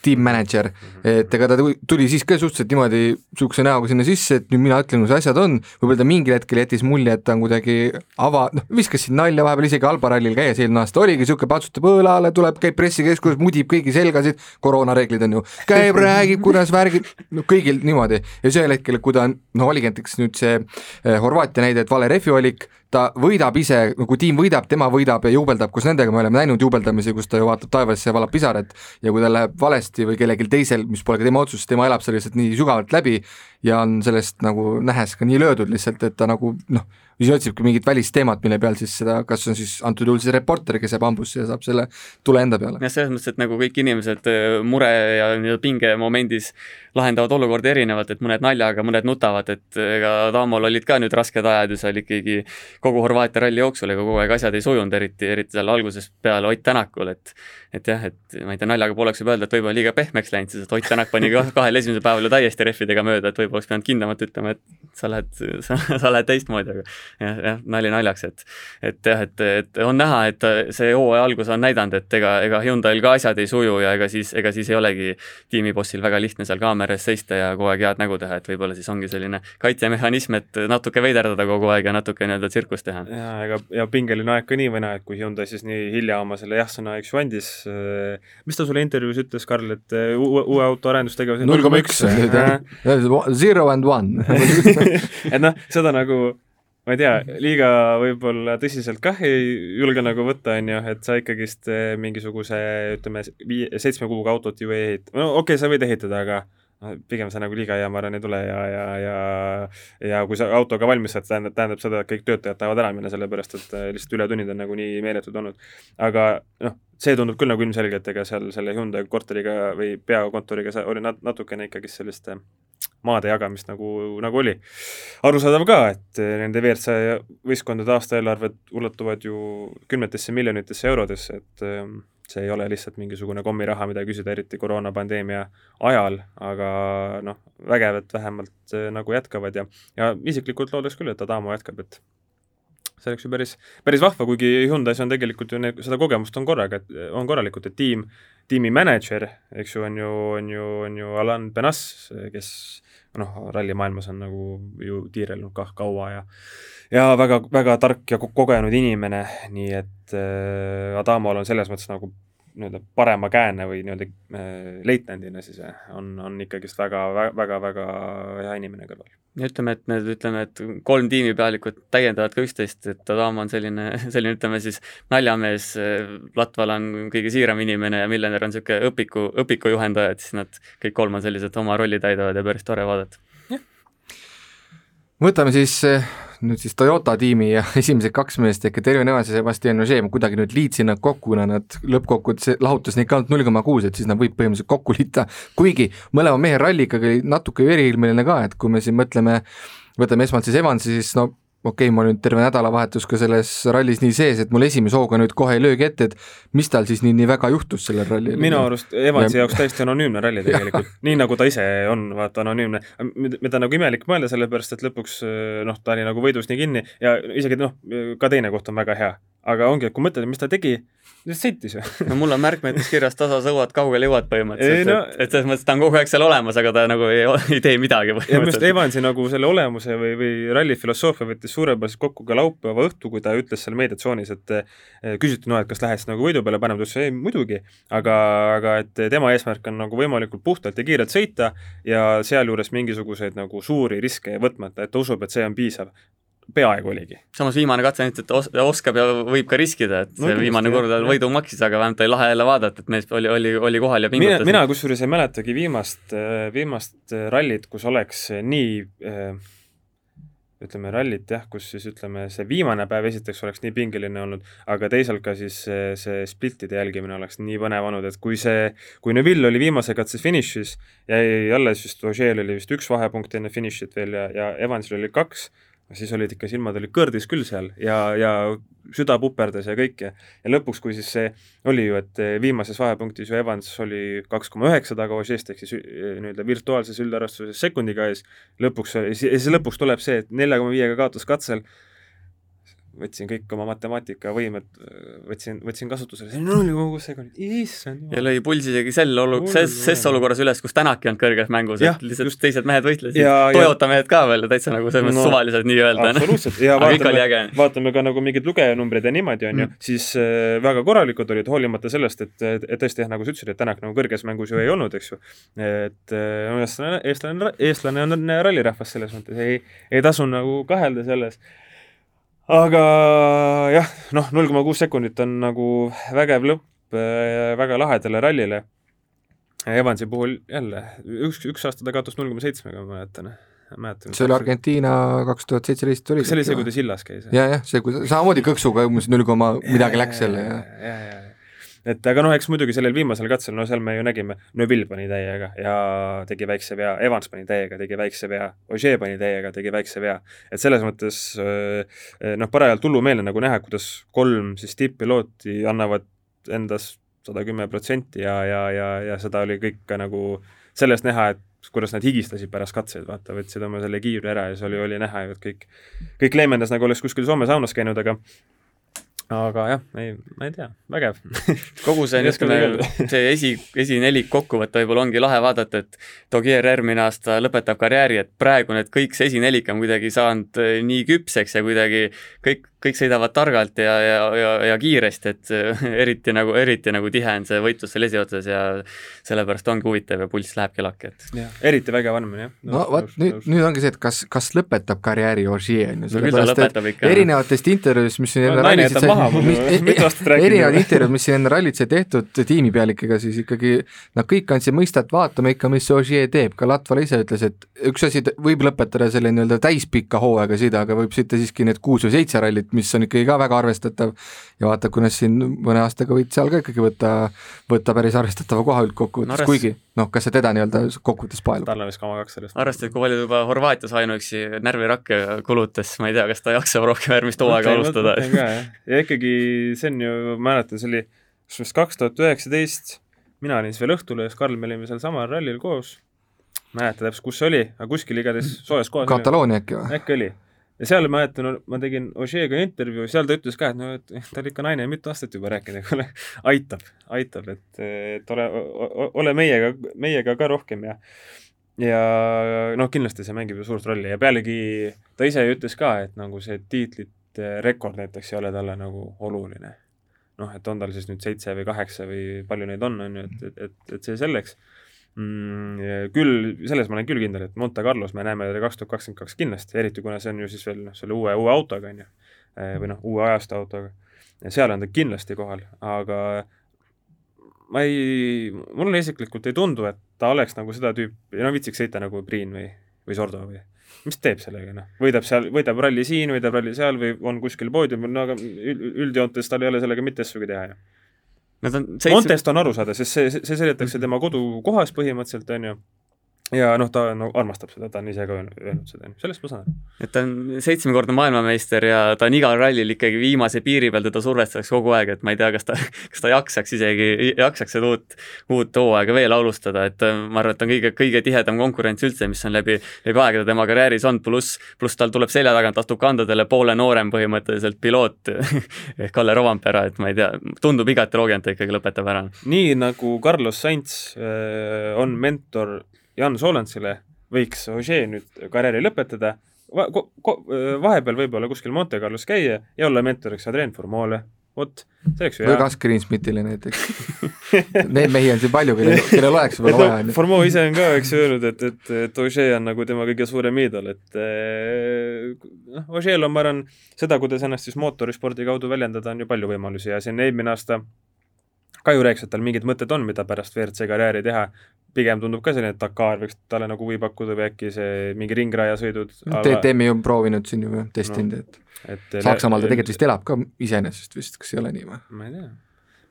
tiim-mänedžer, et ega ta tuli siis ka suhteliselt niimoodi niisuguse näoga sinna sisse, et nüüd mina ütlen, kus asjad on, võib-olla ta mingil hetkel jättis mulje, et ta on kuidagi ava-, noh, viskas siin nalja vahepeal isegi Alba-rallil käies eelmine aasta oligi niisugune, patsutab õõlale, tuleb, käib pressikeskuses, mudib kõigi selgasid, koroonareeglid on ju, käib, [laughs] räägib, kuidas värgib, no kõigil niimoodi. ja siis ühel hetkel, kui ta on, no oligi näiteks nüüd see eh, Horvaatia näide, et vale refi valik, ta võidab ise, kui tiim võidab, tema võidab ja juubeldab koos nendega, me oleme näinud juubeldamisi, kus ta ju vaatab taevasse ja valab pisaraid ja kui tal läheb valesti või kellelgi teisel, mis pole ka tema otsus, tema elab selle lihtsalt nii sügavalt läbi ja on sellest nagu nähes ka nii löödud lihtsalt, et ta nagu noh, siis otsibki mingit välist teemat, mille peal siis seda, kas on siis antud juhul siis reporter, kes jääb hambusse ja saab selle tule enda peale. jah, selles mõttes, et nagu kõik inimesed äh, mure ja nii-öelda pinge momendis lahendavad olukorda erinevalt, et mõned naljaga, mõned nutavad, et ega Taamol olid ka nüüd rasked ajad ju seal ikkagi kogu Horvaatia ralli jooksul, ega kogu aeg asjad ei sujunud, eriti, eriti seal algusest peale Ott Tänakul, et et jah, et ma ei tea, naljaga pooleks võib öelda, et võib-olla liiga pehmeks läinud, sest Ott Tänak pani ka [laughs] kahel esimesel päeval ju täiesti rehvidega mööda, et võib-olla oleks pidanud kindlamalt ütlema, et sa lähed, [laughs] sa, sa lähed teistmoodi, aga jah, jah, nali naljaks, et et jah, et, et on näha, et see hooaja algus on näidanud, et ega, ega Hyundai'l ka asjad ei suju ja ega siis, ega siis ei olegi tiimibossil väga lihtne seal kaamera ees seista ja kogu aeg head nägu teha, et võib-olla siis ongi selline kaitsemehhanism, et natuke veiderdada kogu aeg ja natuke nii-öelda tsirkust teha. ja ega, ja pingeline aeg ka nii või naa, et kui Hyundai siis nii hilja oma selle jah-sõna, eks ju, andis äh, mis ta sulle intervjuus ütles, Karl, et uue, uue auto arendustegevus null koma üks, [laughs] zero and one [laughs] et noh, seda nagu ma ei tea, liiga võib-olla tõsiselt kah ei julge nagu võtta, on ju, et sa ikkagist äh, mingisuguse ütleme, viie, seitsme kuuga autot ju ei ehita, no okei okay,, sa võid ehitada, aga noh, pigem see nagu liiga hea, ma arvan, ei tule ja, ja, ja ja kui sa autoga valmis saad, tähendab, tähendab seda, et kõik töötajad tahavad ära minna, sellepärast et äh, lihtsalt ületunnid on nagu nii meeletud olnud. aga noh, see tundub küll nagu ilmselge, et ega seal selle Hyundai korteriga või peakontoriga oli nat-, natukene ikkagi sellist äh, maade jagamist nagu, nagu oli. arusaadav ka, et äh, nende WRC võistkondade aastaeelarved ulatuvad ju kümnetesse miljonitesse eurodesse, et ähm, see ei ole lihtsalt mingisugune kommiraha, mida küsida, eriti koroonapandeemia ajal, aga noh, vägev, et vähemalt äh, nagu jätkavad ja, ja isiklikult loodaks küll, et Adamo jätkab, et see oleks ju päris, päris vahva, kuigi Hyundai's on tegelikult ju need, seda kogemust on korraga, et on korralikult, et tiim, tiimi mänedžer, eks ju, on ju, on ju, on ju Alan Benas, kes noh, rallimaailmas on nagu ju tiirelnud kah kaua ja ja väga, väga tark ja kogenud inimene, nii et äh, Adamol on selles mõttes nagu nii-öelda parema käene või nii-öelda äh, leitnandina siis äh, on, on ikkagist väga, väga, väga hea inimene kõrval. ütleme, et need, ütleme, et kolm tiimipealikut täiendavad ka üksteist, et Adam on selline, [laughs] selline ütleme siis naljamees, Latval on kõige siiram inimene ja Millener on niisugune õpiku, õpikujuhendaja, et siis nad kõik kolm on sellised oma rolli täidavad ja päris tore vaadata. Võtame siis nüüd siis Toyota tiimi ja [laughs] esimesed kaks meest ehk Terven Evans ja Sebastian Ogier, ma kuidagi nüüd liitsin nad kokku, kuna nad lõppkokkuvõttes lahutas neid ka ainult null koma kuus, et siis nad võib põhimõtteliselt kokku liita, kuigi mõlema mehe ralli ikkagi oli natuke eriilmeline ka, et kui me siin mõtleme, võtame esmalt siis Evansi, siis no okei okay,, ma olin terve nädalavahetus ka selles rallis nii sees, et mul esimese hooga nüüd kohe ei löögi ette, et mis tal siis nii, nii väga juhtus sellel rallil? minu arust Evansi ja... jaoks täiesti anonüümne ralli tegelikult. [laughs] Nii nagu ta ise on, vaata anonüümne, mida nagu imelik mõelda, sellepärast et lõpuks noh, ta oli nagu võidus nii kinni ja isegi noh, ka teine koht on väga hea, aga ongi, et kui mõtled, mis ta tegi, lihtsalt sõitis ju. no mul on märkmetes kirjas tasa sõuad, kaugele jõuad põhimõtteliselt, no, et, et selles mõttes ta on kogu aeg seal olemas, aga ta nagu ei, ei tee midagi põhimõtteliselt. Evansi nagu selle olemuse või, või ralli filosoofia võttis suurepäraselt kokku ka laupäeva õhtu, kui ta ütles seal meediatsoonis, et eh, küsiti, no et kas lähed siis nagu võidu peale panema, ta ütles ei muidugi, aga, aga et tema eesmärk on nagu võimalikult puhtalt ja kiirelt sõita ja sealjuures mingisuguseid nagu suuri riske võtmata, et ta usub, et see on piisav peaaegu oligi. samas viimane katse näitas, et os-, oskab ja võib ka riskida, et no, viimane kord võidu maksis, aga vähemalt oli lahe jälle vaadata, et mees oli, oli, oli kohal ja pingutas. mina, mina kusjuures ei mäletagi viimast, viimast rallit, kus oleks nii ütleme, rallit jah, kus siis ütleme, see viimane päev esiteks oleks nii pingeline olnud, aga teisalt ka siis see, see splittide jälgimine oleks nii põnev olnud, et kui see, kui Neville oli viimase katse finišis, jäi alles vist, Ožeel oli vist üks vahepunkt enne finišit veel ja, ja Evansil oli kaks, siis olid ikka silmad olid kõrdis küll seal ja, ja süda puperdas ja kõik ja ja lõpuks, kui siis see oli ju, et viimases vahepunktis ju Evans oli kaks koma üheksa taga Ožeest ehk siis eh, nii-öelda virtuaalses üldarvestuses sekundiga ees, lõpuks, ja siis lõpuks tuleb see, et nelja koma viiega kaotas katsel võtsin kõik oma matemaatikavõimed, võtsin, võtsin kasutusele, see on null koma kuus sekundit, issand ja lõi pulsi isegi sel olu-, ses, ses olukorras üles, kus Tänak ei olnud kõrges mängus, et lihtsalt just teised mehed võitlesid. Toyota ja... mehed ka veel täitsa nagu selles mõttes no, suvalised nii-öelda. absoluutselt, [laughs] ja vaatame, vaatame ka nagu mingeid lugejanumbreid ja niimoodi, on ju, mm. siis äh, väga korralikud olid, hoolimata sellest, et, et tõesti jah, nagu sa ütlesid, et Tänak nagu kõrges mängus ju ei olnud, eks ju. et äh, eestlane, eestlane, eestlane on rallirahvas selles mõttes, ei, ei tasu nagu kahelda selles aga jah, noh, null koma kuus sekundit on nagu vägev lõpp äh, väga lahedale rallile. Evansi puhul jälle, üks, üks aasta ta kaotas null koma seitsmega, ma mäletan mäletan. see oli Argentiina kaks tuhat seitseteist oli. see oli see, kui ta sillas käis? ja, jah, see, kui samamoodi kõksuga umbes null koma midagi läks jälle ja, ja, ja, ja et aga noh, eks muidugi sellel viimasel katsel, no seal me ju nägime, Neville pani täiega ja tegi väikse vea, Evans pani täiega, tegi väikse vea, Ogier pani täiega, tegi väikse vea. et selles mõttes noh, parajalt hullumeelne nagu näha, kuidas kolm siis tipp-pilooti annavad endast sada kümme protsenti ja, ja, ja, ja seda oli kõik ka nagu sellest näha, et kuidas nad higistasid pärast katseid, vaata, võtsid oma selle kiivri ära ja siis oli, oli näha ju, et kõik, kõik leevendas nagu oleks kuskil Soome saunas käinud, aga aga jah, ei, ma ei tea, vägev. [laughs] Kogu see niisugune, see esi, esinelik kokkuvõte võib-olla ongi lahe vaadata, et Dogier järgmine aasta lõpetab karjääri, et praegu need kõik see esinelik on kuidagi saanud eh, nii küpseks ja kuidagi kõik, kõik sõidavad targalt ja, ja, ja, ja kiiresti, et [laughs] eriti nagu, eriti nagu tihe on see võitlus seal esiotsas ja sellepärast ongi huvitav ja pulss lähebki lakke, et. eriti vägev on, jah. no vot, nüüd, nüüd ongi see, et kas, kas lõpetab karjääri Ogier, on ju, sellepärast et erinevatest intervjuudest, mis siin no, [laughs] mitu aastat rääkinud. erinevad intervjuud, mis siin enne rallit sai tehtud tiimipealikega, siis ikkagi nad kõik andsid mõista, et vaatame ikka, mis Ogier teeb, ka Latvala ise ütles, et üks asi võib lõpetada selle nii-öelda täispika hooaega sõida, aga võib sõita siiski need kuus või seitse rallit, mis on ikkagi ka väga arvestatav ja vaata, kuidas siin mõne aastaga võid seal ka ikkagi võtta, võtta päris arvestatava koha üldkokkuvõttes no,, arvest... kuigi noh, kas see teda nii-öelda kokkuvõttes paelub? tal on vist kama kaks sellest. arvestades, kui palju juba Horvaatias ainuüksi närvirakke kulutas, ma ei tea, kas ta jaksab rohkem järgmist hooaega alustada. ja ikkagi see on ju, mäletan, see oli vist kaks tuhat üheksateist, mina olin siis veel Õhtulehes, Karl, me olime seal samal rallil koos, mäleta täpselt, kus see oli, aga kuskil igatahes soojas kohas. Kataloonia äkki või? äkki oli ja seal ma mäletan, ma tegin Ožeega intervjuu, seal ta ütles ka, et no, et ta oli ikka naine mitu aastat juba rääkinud, kuule, aitab, aitab, et, et ole, ole meiega, meiega ka rohkem ja ja noh, kindlasti see mängib ju suurt rolli ja pealegi ta ise ütles ka, et nagu see tiitlite rekord näiteks ei ole talle nagu oluline. noh, et on tal siis nüüd seitse või kaheksa või palju neid on, on ju, et, et, et see selleks mm,. küll, selles ma olen küll kindel, et Monte Carlos me näeme kaks tuhat kakskümmend kaks kindlasti, eriti kuna see on ju siis veel noh, selle uue, uue autoga, on ju, või noh, uue ajastu autoga. seal on ta kindlasti kohal, aga ma ei, mulle isiklikult ei tundu, et ta oleks nagu seda tüüpi, no viitsiks sõita nagu Priin või, või Sordo või mis teeb sellega, noh, võidab seal, võidab ralli siin, võidab ralli seal või on kuskil poodiumil, no aga üldjoontes tal ei ole sellega mitte asjagi teha ju. Nad on seitse... Montest on aru saada, sest see, see seletatakse tema kodukohas põhimõtteliselt, on ju ja noh, ta no, armastab seda, ta on ise ka öelnud seda, sellest ma saan aru. et ta on seitsmekordne maailmameister ja ta on igal rallil ikkagi viimase piiri peal, teda survestatakse kogu aeg, et ma ei tea, kas ta, [laughs] kas ta jaksaks isegi, jaksaks seda uut, uut hooaega veel alustada, et äh, ma arvan, et ta on kõige, kõige tihedam konkurents üldse, mis on läbi, läbi aegade tema karjääris olnud, pluss, pluss tal tuleb selja tagant, astub kandadele poole noorem põhimõtteliselt piloot [laughs] ehk Kalle Rovampera, et ma ei tea, tundub igati loogiline, et ta ikkagi lõpetab ära. nii nagu Carlos Sainz äh, on mentor Jan Soolansile võiks Ogier nüüd karjääri lõpetada va, vahepeal võib-olla kuskil Monte Carlos käia ja olla mentoriks Adrien Formole, vot, see oleks ju hea. või Gus Greensmithile näiteks [laughs] Neid mehi on siin palju, kellel, kellel oleks võib-olla vaja. No, Formo ise on ka, eks ju, öelnud, et, et, et Ogier on nagu tema kõige suurem iidol, et eh, noh, Ogier'l on, ma arvan, seda, kuidas ennast siis mootorispordi kaudu väljendada, on ju palju võimalusi ja siin eelmine aasta ka ju rääkis, et tal mingid mõtted on, mida pärast WRC karjääri teha, pigem tundub ka selline, et Dakar võiks talle nagu huvi pakkuda või äkki see mingi ringrajasõidud DTM-i on proovinud siin ju, testinud no., et, et Saksamaal ta tegelikult vist elab ka iseenesest vist, kas ei ole nii või? ma ei tea.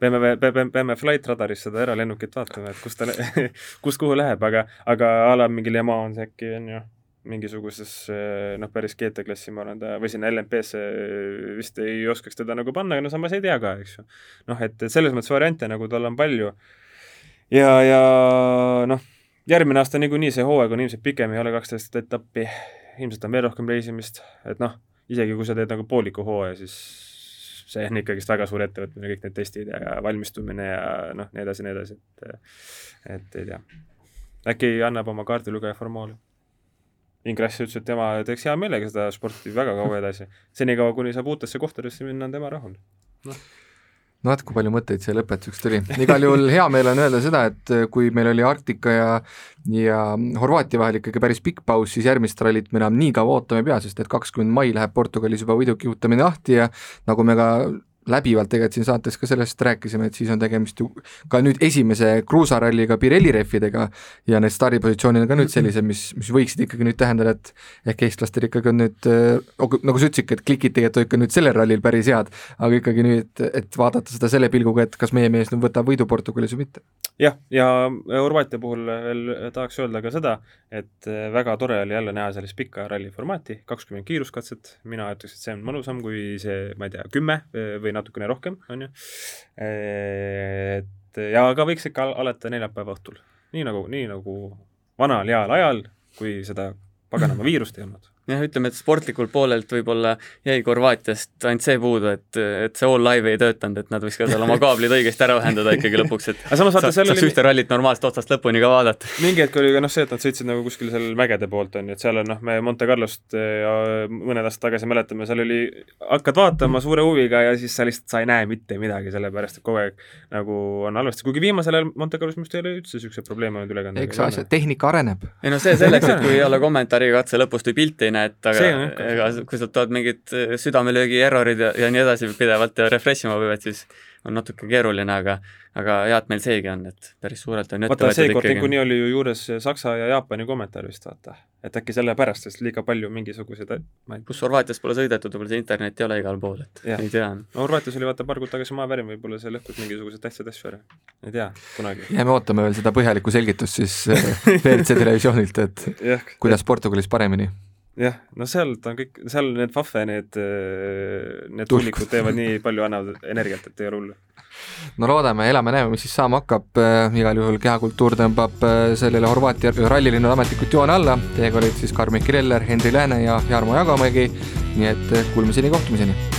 peame, peame, peame Flight Radaris seda eralennukit vaatama, et kus ta, [laughs] kus kuhu läheb, aga, aga a la mingil Yamaha on see äkki, on ju mingisuguses noh, päris GT-klassi ma arvan, ta või sinna LMP-sse vist ei oskaks teda nagu panna, aga no samas ei tea ka, eks ju. noh, et selles mõttes variante nagu tal on palju. Ja, ja noh, järgmine aasta niikuinii see hooaeg on ilmselt pikem, ei ole kaksteist etappi, ilmselt on veel rohkem reisimist, et noh, isegi kui sa teed nagu pooliku hooaja, siis see on ikkagist väga suur ettevõtmine, kõik need testid ja valmistumine ja noh, nii edasi, nii edasi, et et ei tea. äkki annab oma kaardilugeja formaali Ingress ütles, et tema teeks hea meelega seda sporti väga kaua edasi. senikaua, kuni saab uutesse kohtadesse minna, on tema rahul. noh no vot, kui palju mõtteid siia lõpetuseks tuli. igal juhul hea meel on öelda seda, et kui meil oli Arktika ja ja Horvaatia vahel ikkagi päris pikk paus, siis järgmist rallit me enam nii kaua ootama ei pea, sest et kakskümmend mai läheb Portugalis juba võidukihutamine lahti ja nagu me ka läbivalt tegelikult siin saates ka sellest rääkisime, et siis on tegemist ju ka nüüd esimese kruusaralliga Pirelli rehvidega ja need stardipositsioonid on ka nüüd sellised, mis, mis võiksid ikkagi nüüd tähendada, et ehk eestlastel ikkagi on nüüd, nagu sa ütlesidki, et klikid tegelikult olid ka nüüd sellel rallil päris head, aga ikkagi nüüd, et vaadata seda selle pilguga, et kas meie mees nüüd võtab võidu Portugalis või mitte. Jah, ja Horvaatia puhul veel tahaks öelda ka seda, et väga tore oli jälle näha sellist pika ralli formaati, kakskümmend kiiruskatset, mina ütleks, et see on mõnusam kui see, ma ei tea, kümme või natukene rohkem, on ju. et ja aga võiks ikka alata neljapäeva õhtul, nii nagu, nii nagu vanal heal ajal, kui seda paganama [laughs] viirust ei olnud jah, ütleme, et sportlikult poolelt võib-olla jäi Horvaatiast ainult see puudu, et, et see all live ei töötanud, et nad võiks ka seal oma [laughs] kaablid õigesti ära ühendada ikkagi lõpuks, et aga samas vaata, seal oli... ühte rallit normaalselt otsast lõpuni ka vaadata. mingi hetk oli ka noh, see, et nad sõitsid nagu kuskil seal mägede poolt, on ju, et seal on noh, me Monte Carlost ja mõned aastad tagasi mäletame, seal oli, hakkad vaatama suure huviga ja siis sa lihtsalt, sa ei näe mitte midagi, sellepärast et kogu aeg nagu on halvasti, kuigi viimasel ajal Monte Carlos minu arust ei ole üldse niisuguseid probleeme olnud ülekandega. eks asja, tehnika areneb. ei no see selleks, et kui ei [laughs] ole kommentaari katse lõpust või pilti ei näe, et aga ega kui sealt tulevad mingid äh, südamelöögi errorid ja, ja nii edasi pidevalt ja refresh ima võivad, siis on natuke keeruline, aga aga hea, et meil seegi on, et päris suurelt on vaata, seekord niikuinii oli ju juures Saksa ja Jaapani kommentaar vist, vaata. et äkki sellepärast, sest liiga palju mingisuguseid ei... pluss Horvaatias pole sõidetud, võib-olla see internet ei ole igal pool, et ja. ei tea. no Horvaatias oli vaata paar kuud tagasi maavärin, võib-olla see lõhkus mingisuguseid tähtsaid asju ära. ei tea, kunagi. jääme ootama veel seda põhjalikku selgitust siis WRC äh, [laughs] televisioonilt, et kuidas Portugalis paremini jah, no seal ta on kõik, seal need Faffe, need, need hunnikud teevad nii palju, annavad energiat, et ei ole hullu. No loodame, elame-näeme, mis siis saama hakkab, igal juhul kehakultuur tõmbab sellele Horvaatia rallilinnule ametlikult joone alla, teiega olid siis Karmen Kireller, Henri Lääne ja Jarmo Jagamägi, nii et kuulmiseni, kohtumiseni!